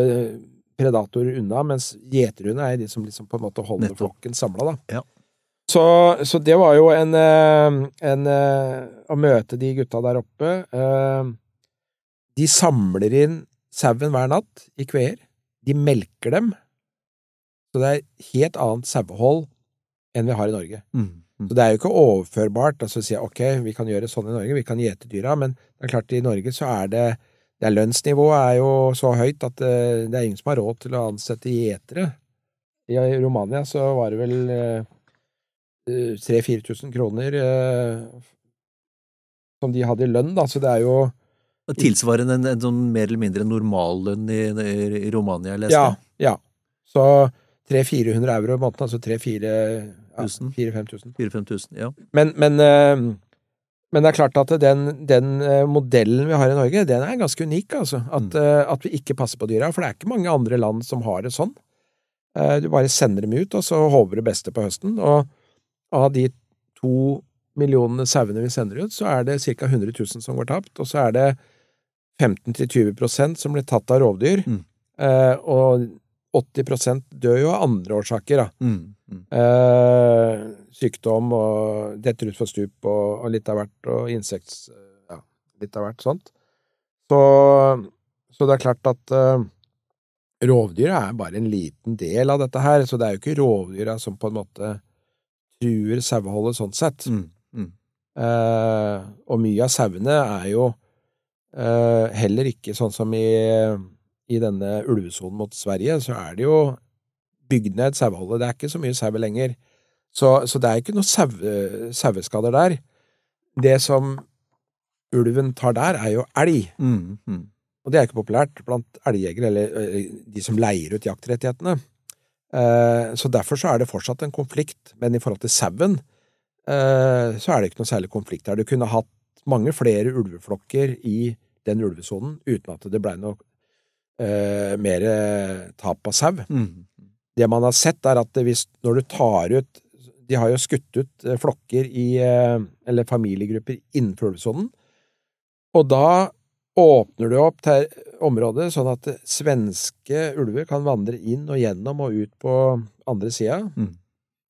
S2: predatorer unna, mens gjeterhunder er de som liksom på en måte holder
S1: Nettopp.
S2: flokken samla, da.
S1: Ja.
S2: Så, så, det var jo en, eh, en, eh, Å møte de gutta der oppe eh, De samler inn sauen hver natt i kveer. De melker dem. Så det er helt annet sauehold enn vi har i Norge.
S1: Mm, mm.
S2: Så det er jo ikke overførbart altså å si ok, vi kan gjøre sånn i Norge, vi kan gjete dyra, men det er klart i Norge så er det, det Lønnsnivået er jo så høyt at det, det er ingen som har råd til å ansette gjetere. I Romania så var det vel 3000-4000 kroner eh, som de hadde i lønn, da, så det er jo
S1: Tilsvarende en, en sånn mer eller mindre normallønn i, i Romania, jeg leste.
S2: Ja, ja. Så 300-400 euro i måneden, altså 3000-5000. Ja,
S1: 4000. 4000-5000, ja.
S2: Men, men, eh, men det er klart at den, den eh, modellen vi har i Norge, den er ganske unik, altså. At, eh, at vi ikke passer på dyra. For det er ikke mange andre land som har det sånn. Eh, Du bare sender dem ut, og så håver det beste på høsten. Og av de to millionene sauene vi sender ut, så er det ca. 100 000 som går tapt. Og så er det 15-20% som blir tatt av rovdyr.
S1: Mm.
S2: Eh, og 80 dør jo av andre årsaker, da.
S1: Mm, mm.
S2: Eh, sykdom og detter utfor stup og, og litt av hvert, og insekts... Ja, litt av hvert sånt. Så, så det er klart at eh, rovdyra er bare en liten del av dette her, så det er jo ikke rovdyra som på en måte truer saueholdet sånn sett.
S1: Mm, mm.
S2: Eh, og mye av sauene er jo eh, heller ikke sånn som i, i denne ulvesonen mot Sverige, så er det jo bygd ned saueholdet. Det er ikke så mye sau lenger. Så, så det er ikke noe saue- saueskader der. Det som ulven tar der, er jo elg.
S1: Mm, mm.
S2: Og det er ikke populært blant elgjegere, eller eh, de som leier ut jaktrettighetene. Eh, Så derfor så er det fortsatt en konflikt, men i forhold til sauen, eh, så er det ikke noe særlig konflikt der. Du kunne hatt mange flere ulveflokker i den ulvesonen uten at det blei noe eh, mer tap av sau.
S1: Mm.
S2: Det man har sett, er at hvis, når du tar ut De har jo skutt ut eh, flokker i Eller familiegrupper innenfor ulvesonen. Og da åpner du opp til området sånn at svenske ulver kan vandre inn og gjennom og ut på andre sida.
S1: Mm.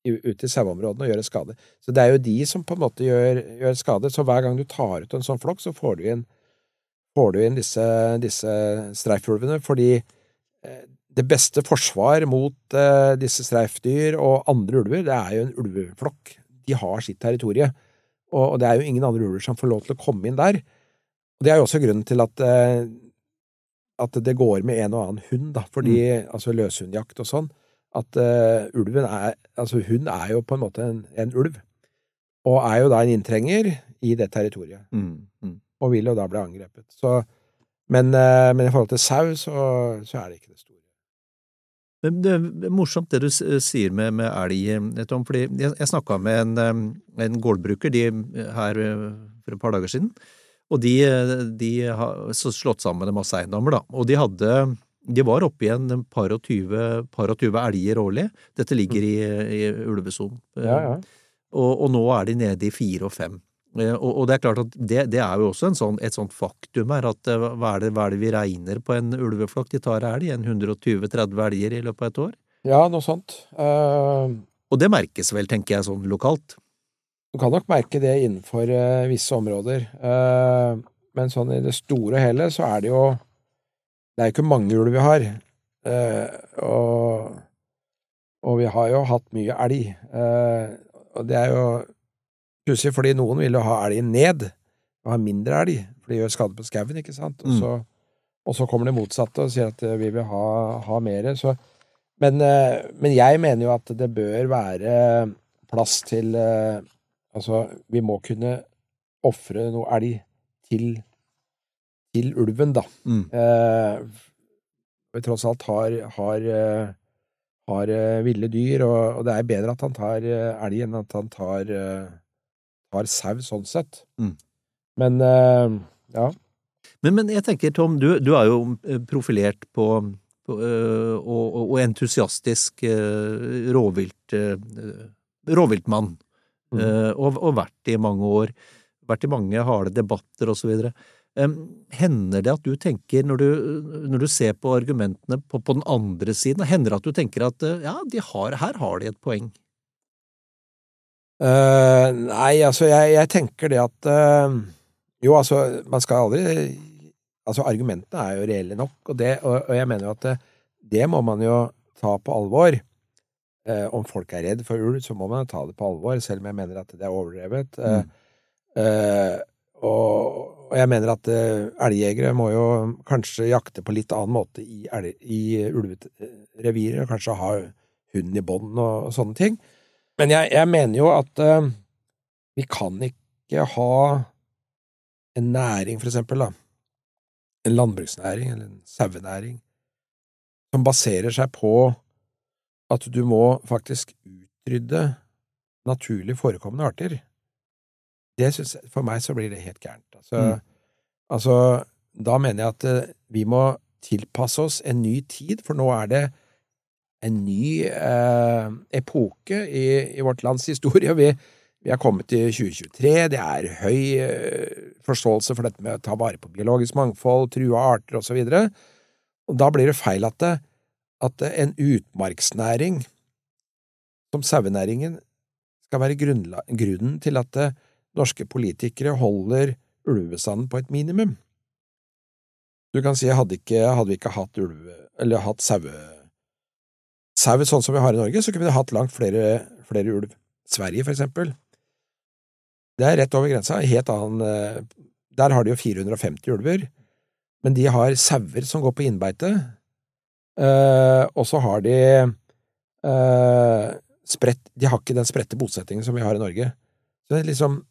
S2: Ut i saueområdene og gjøre skade. Så det er jo de som på en måte gjør, gjør skade. Så hver gang du tar ut en sånn flokk, så får du inn, får du inn disse, disse streifulvene, fordi eh, det beste forsvar mot eh, disse streifdyr og andre ulver, det er jo en ulveflokk. De har sitt territorium, og, og det er jo ingen andre ulver som får lov til å komme inn der. Og Det er jo også grunnen til at, eh, at det går med en og annen hund, da, fordi altså løshundjakt og sånn, at uh, ulven er Altså, hund er jo på en måte en, en ulv, og er jo da en inntrenger i det territoriet
S1: Mm, mm.
S2: og vil jo da bli angrepet. Så, men, uh, men i forhold til sau, så, så er det ikke det store.
S1: Det er morsomt det du sier med, med elg, eh, Tom, fordi jeg, jeg snakka med en, eh, en gårdbruker de, her eh, for et par dager siden, og de, de har slått sammen en masse eiendommer, da, og de hadde de var oppe i en par og tyve, elger årlig. Dette ligger i, i ulvesonen.
S2: Ja, ja.
S1: Og, og nå er de nede i fire og fem. Eh, Og, og det er klart at det, det er jo også en sånn, et sånt faktum her, at eh, hva er, det, hva er det vi regner på en ulveflokk? De tar elg, en 120-30 elger i løpet av et år.
S2: Ja, noe sånt. Uh...
S1: Og det merkes vel, tenker jeg, sånn lokalt.
S2: Du kan nok merke det innenfor uh, visse områder. uh, men sånn i det store og hele så er det jo Det er jo ikke mange ulv vi har. uh, og, og vi har jo hatt mye elg. Og det er jo pussig, fordi noen vil jo ha elgen ned, og ha mindre elg, for det gjør skade på skauen, ikke sant? Og så, og så kommer det motsatte og sier at vi vil ha, ha mer. Så, men, men jeg mener jo at det bør være plass til Altså, vi må kunne ofre noe elg til, til ulven, da.
S1: Mm.
S2: Eh, vi tross alt har, har, eh, har eh, ville dyr, og, og det er bedre at han tar eh, elg enn at han tar, tar sau, sånn sett.
S1: Mm.
S2: Men eh, ja.
S1: Men, men jeg tenker, Tom, du, du er jo profilert på, på og, og, og entusiastisk rovvilt, rovviltmann.
S2: Mm.
S1: øh, og, og vært i mange år. Vært i mange harde debatter og så videre. Hender det at du tenker, når du, når du ser på argumentene på, på den andre siden, hender det at du tenker at øh, ja, de har, her har de et poeng?
S2: Uh, nei, altså, jeg, jeg tenker det at uh, Jo, altså, man skal aldri Altså, argumentene er jo reelle nok, og, det, og, og jeg mener jo at det, det må man jo ta på alvor. Eh, om folk er redd for ulv, så må man ta det på alvor, selv om jeg mener at det er overdrevet. Mm. eh, og, jeg mener at eh, elgjegere må jo kanskje jakte på litt annen måte i, i ulverevirer, og kanskje ha hunden i bånd og, og sånne ting. Men jeg, jeg mener jo at eh, vi kan ikke ha en næring, for eksempel, da. En landbruksnæring eller en sauenæring som baserer seg på at du må faktisk utrydde naturlig forekommende arter. Det synes jeg, For meg så blir det helt gærent. Altså,
S1: Mm.
S2: altså da mener jeg at eh, vi må tilpasse oss en ny tid, for nå er det en ny eh, epoke i, i vårt lands historie. Vi, vi er kommet til 2023, det er høy eh, forståelse for dette med å ta vare på biologisk mangfold, trua arter osv. Og da blir det feil at, det, at en utmarksnæring som sauenæringen skal være grunnen til at norske politikere holder ulvebestanden på et minimum. Du kan si hadde, ikke, hadde vi ikke hatt ulve, eller hatt saue sau sånn som vi har i Norge, så kunne vi hatt langt flere, flere ulv. Sverige, for eksempel. Det er rett over grensa. Helt annen eh, Der har de jo 450 ulver, men de har sauer som går på innbeite, eh, og så har de uh, spredt De har ikke den spredte bosettingen som vi har i Norge. Så det er liksom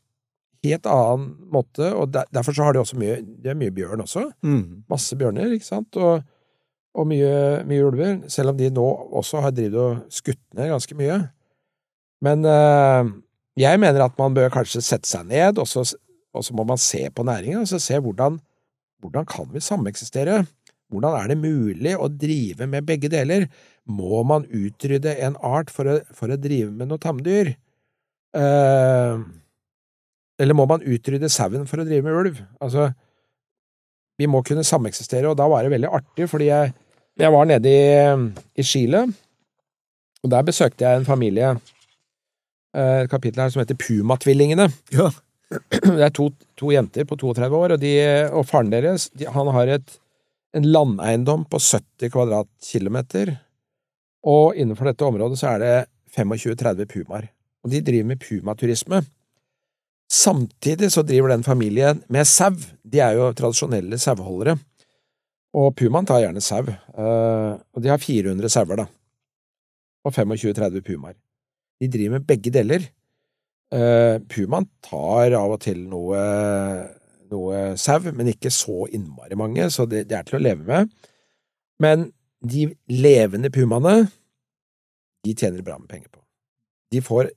S2: helt annen måte, og der, derfor så har de også mye Det er mye bjørn også
S1: Mm.
S2: masse bjørner, ikke sant, og, og mye, mye ulver, selv om de nå også har drevet og skutt ned ganske mye. Men uh, jeg mener at man bør kanskje sette seg ned, og så, og så må man se på næringen, og så se hvordan, hvordan kan vi sameksistere? Hvordan er det mulig å drive med begge deler? Må man utrydde en art for å, for å drive med noe tamdyr? Eh, eller må man utrydde sauen for å drive med ulv? Altså, vi må kunne sameksistere, og da var det veldig artig, fordi jeg, jeg var nede i, i Chile, og der besøkte jeg en familie, eh, et kapittel her som heter Puma-tvillingene.
S1: Ja.
S2: Det er to, to jenter på 32 år, og, de, og faren deres, de, han har et, en landeiendom på 70 kvadratkilometer, og innenfor dette området så er det 25-30 pumaer. Og de driver med pumaturisme. Samtidig så driver den familien med sau. De er jo tradisjonelle saueholdere. Og pumaen tar gjerne sau. Eh, og de har 400 sauer, da. Og 25-30 pumaer. De driver med begge deler. Eh, pumaen tar av og til noe, noe sau, men ikke så innmari mange, så det, det er til å leve med. Men de levende pumaene, de tjener bra med penger på. De får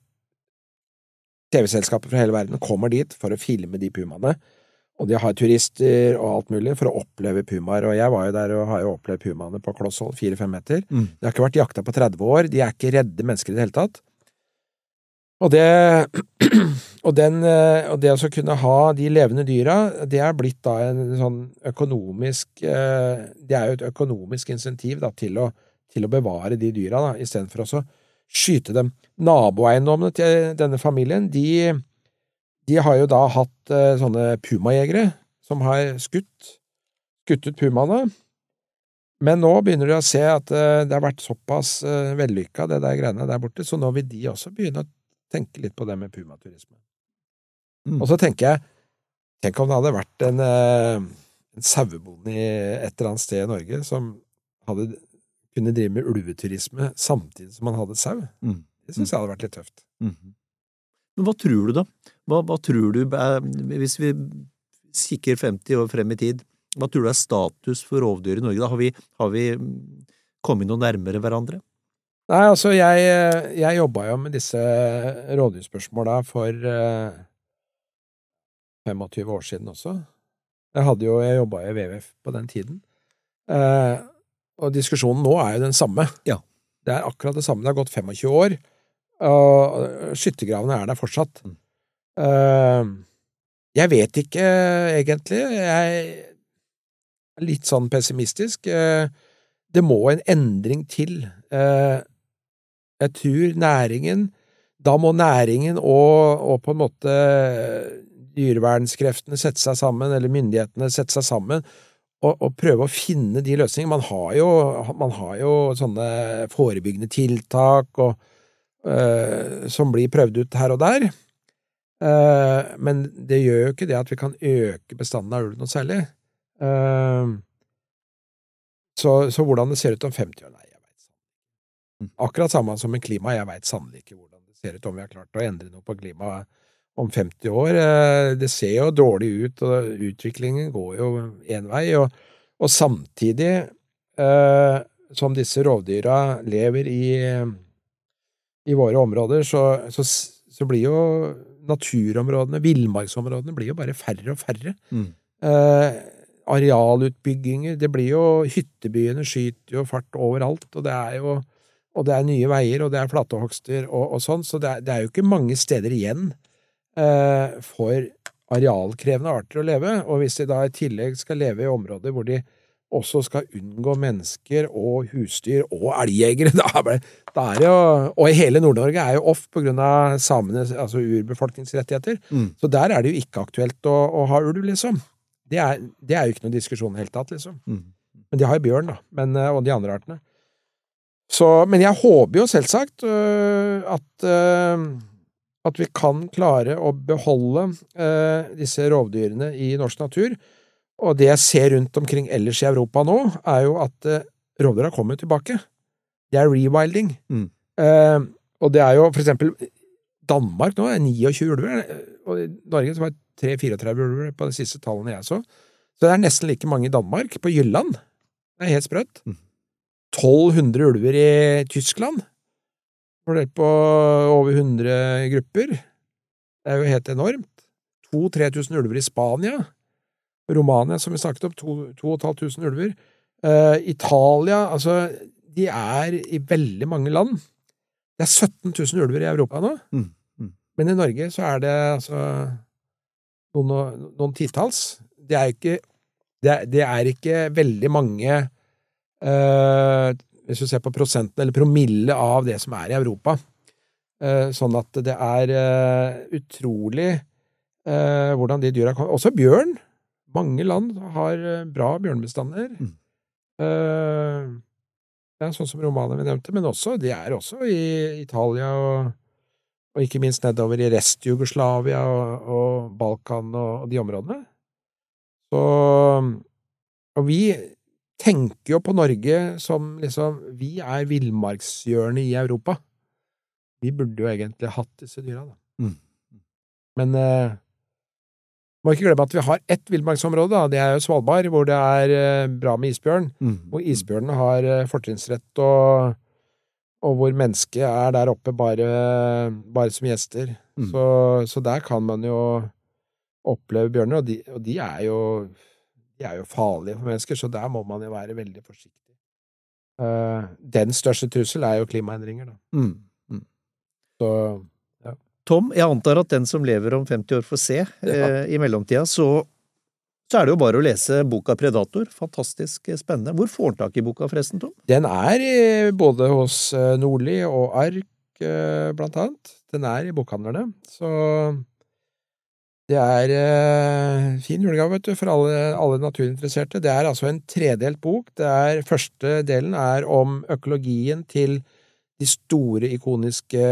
S2: TV-selskaper fra hele verden kommer dit for å filme de pumaene, og de har turister og alt mulig for å oppleve pumaer, og jeg var jo der og har jo opplevd pumaene på kloss hold, fire-fem meter.
S1: Mm.
S2: De har ikke vært jakta på 30 år, de er ikke redde mennesker i det hele tatt. Og det, <clears throat> og, den, eh, og det å kunne ha de levende dyra, det er blitt da en sånn økonomisk eh, Det er jo et økonomisk insentiv da, til, å, til å bevare de dyra, da, istedenfor å skyte dem. Naboeiendommene til denne familien, de, de har jo da hatt eh, sånne pumajegere som har skutt, skutt ut pumaene. Men nå begynner de å se at det har vært såpass vellykka, det der greiene der borte, så nå vil de også begynne å tenke litt på det med pumaturisme.
S1: Mm.
S2: Og så tenker jeg, tenk om det hadde vært en, eh, en sauebonde i et eller annet sted i Norge som hadde kunne drive med ulveturisme samtidig som man hadde sau.
S1: Mm.
S2: Det syns jeg hadde vært litt tøft.
S1: Mhm. Men hva tror du, da? Hva, hva tror du, eh, hvis vi kikker 50 år frem i tid, hva tror du er status for rovdyr i Norge? Da har vi, har vi mm, kommet noe nærmere hverandre?
S2: Nei, altså, jeg, jeg jobba jo med disse rovdyrspørsmåla for eh, 25 år siden også. Jeg hadde jo, jeg jobba i WWF på den tiden. Eh, og diskusjonen nå er jo den samme.
S1: Ja.
S2: Det er akkurat det samme. Det har gått 25 år, og skyttergravene er der fortsatt.
S1: Mm.
S2: Eh, jeg vet ikke, egentlig. Jeg er litt sånn pessimistisk. Eh, det må en endring til. Eh, jeg tror næringen Da må næringen og, og på en måte dyrevernskreftene sette seg sammen, eller myndighetene sette seg sammen, og, og prøve å finne de løsningene. Man har jo, man har jo sånne forebyggende tiltak og, eh, som blir prøvd ut her og der. Eh, men det gjør jo ikke det at vi kan øke bestanden av ulv noe særlig. Eh, så, så hvordan det ser ut om 50 år, nei, jeg veit sannelig Akkurat samme som med klima, jeg veit sannelig ikke hvordan det ser ut om vi har klart å endre noe på klimaet om 50 år. Eh, Det ser jo dårlig ut, og utviklingen går jo én vei, og, og samtidig eh, som disse rovdyra lever i, i våre områder, så, så, så blir jo naturområdene, villmarksområdene, blir jo bare færre og færre.
S1: Mm.
S2: Eh, arealutbygginger, det blir jo Hyttebyene skyter jo fart overalt, og det er jo og det er nye veier, og det er flatehogster og, og sånn, så det er, det er jo ikke mange steder igjen for arealkrevende arter å leve, og hvis de da i tillegg skal leve i områder hvor de også skal unngå mennesker og husdyr og elgjegere, <laughs> da, er det- jo Og i hele Nord-Norge er jo off av samenes, altså urbefolkningsrettigheter,
S1: Mm.
S2: så der er det jo ikke aktuelt å, å ha ulv, liksom. Det er, det er jo ikke noen diskusjon i det hele tatt, liksom.
S1: Mm.
S2: Men de har jo bjørn, da, men, eh, og de andre artene. Så, men jeg håper jo selvsagt øh, at, øh, at vi kan klare å beholde eh, disse rovdyrene i norsk natur. Og det jeg ser rundt omkring ellers i Europa nå, er jo at eh, rovdyra kommer tilbake. Det er rewilding.
S1: Mm.
S2: Eh, og det er jo for eksempel Danmark nå er 29 ulver, og i Norge så var det 3-34 ulver på de siste tallene jeg så. Så det er nesten like mange i Danmark, på Jylland. Det er helt sprøtt.
S1: Mm.
S2: 1200 ulver i Tyskland. Fordelt på over 100 grupper. Det er jo helt enormt. 2000-3000 ulver i Spania. Romania, som vi snakket om, 2500 ulver. Uh, Italia, altså De er i veldig mange land. Det er 17 000 ulver i Europa nå.
S1: Mm, mm.
S2: Men i Norge så er det altså noen, noen titalls. Det er ikke det er, det er ikke veldig mange eh, Hvis du ser på prosenten, eller promille av det som er i Europa. Eh, sånn at det er eh, utrolig eh, hvordan de dyra kommer Også bjørn. Mange land har bra bjørnbestander.
S1: Mm.
S2: Ja, sånn som Romania vi nevnte, men også, de er også i Italia og, og ikke minst nedover i Rest-Jugoslavia og, og Balkan og, og de områdene. Så Og vi tenker jo på Norge som liksom Vi er villmarkshjørnet i Europa. Vi burde jo egentlig hatt disse dyra, da.
S1: Mm.
S2: Men eh, Må ikke glemme at vi har ett villmarksområde, det er jo Svalbard, hvor det er eh, bra med isbjørn.
S1: Mm.
S2: Og isbjørnene har eh, fortrinnsrett, og, og hvor mennesket er der oppe bare, bare som gjester.
S1: Mm.
S2: Så, så der kan man jo oppleve bjørner, og de, og de er jo de er jo farlige for mennesker, så der må man jo være veldig forsiktig. Uh, den største trussel er jo klimaendringer, da.
S1: Mm.
S2: Så
S1: Tom, jeg antar at den som lever om 50 år får se. <laughs>
S2: Ja.
S1: Uh, I mellomtida så, så er det jo bare å lese boka Predator. Fantastisk spennende. Hvor får han tak i boka forresten, Tom?
S2: Den er i, både hos eh, Nordli og Ark, uh, blant annet. Den er i bokhandlerne, så det er eh, fin julegave, vet du, for alle, alle naturinteresserte. Det er altså en tredelt bok. Det er, første delen er om økologien til de store, ikoniske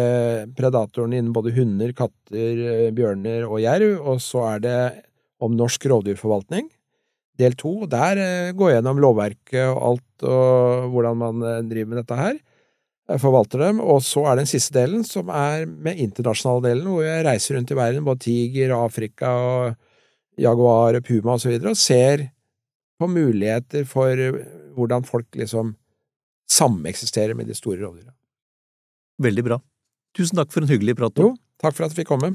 S2: predatorene innen både hunder, katter, eh, bjørner og jerv, og så er det om norsk rovdyrforvaltning. Del to, der eh, går jeg gjennom lovverket og alt, og hvordan man eh, driver med dette her. Forvalter dem, og så er den siste delen, som er med internasjonale delen, hvor jeg reiser rundt i verden, både tiger, Afrika og jaguar, puma og så videre, og ser på muligheter for hvordan folk liksom sameksisterer med de store rovdyra.
S1: Veldig bra. Tusen takk for en hyggelig prat,
S2: Jo, takk for at jeg fikk komme.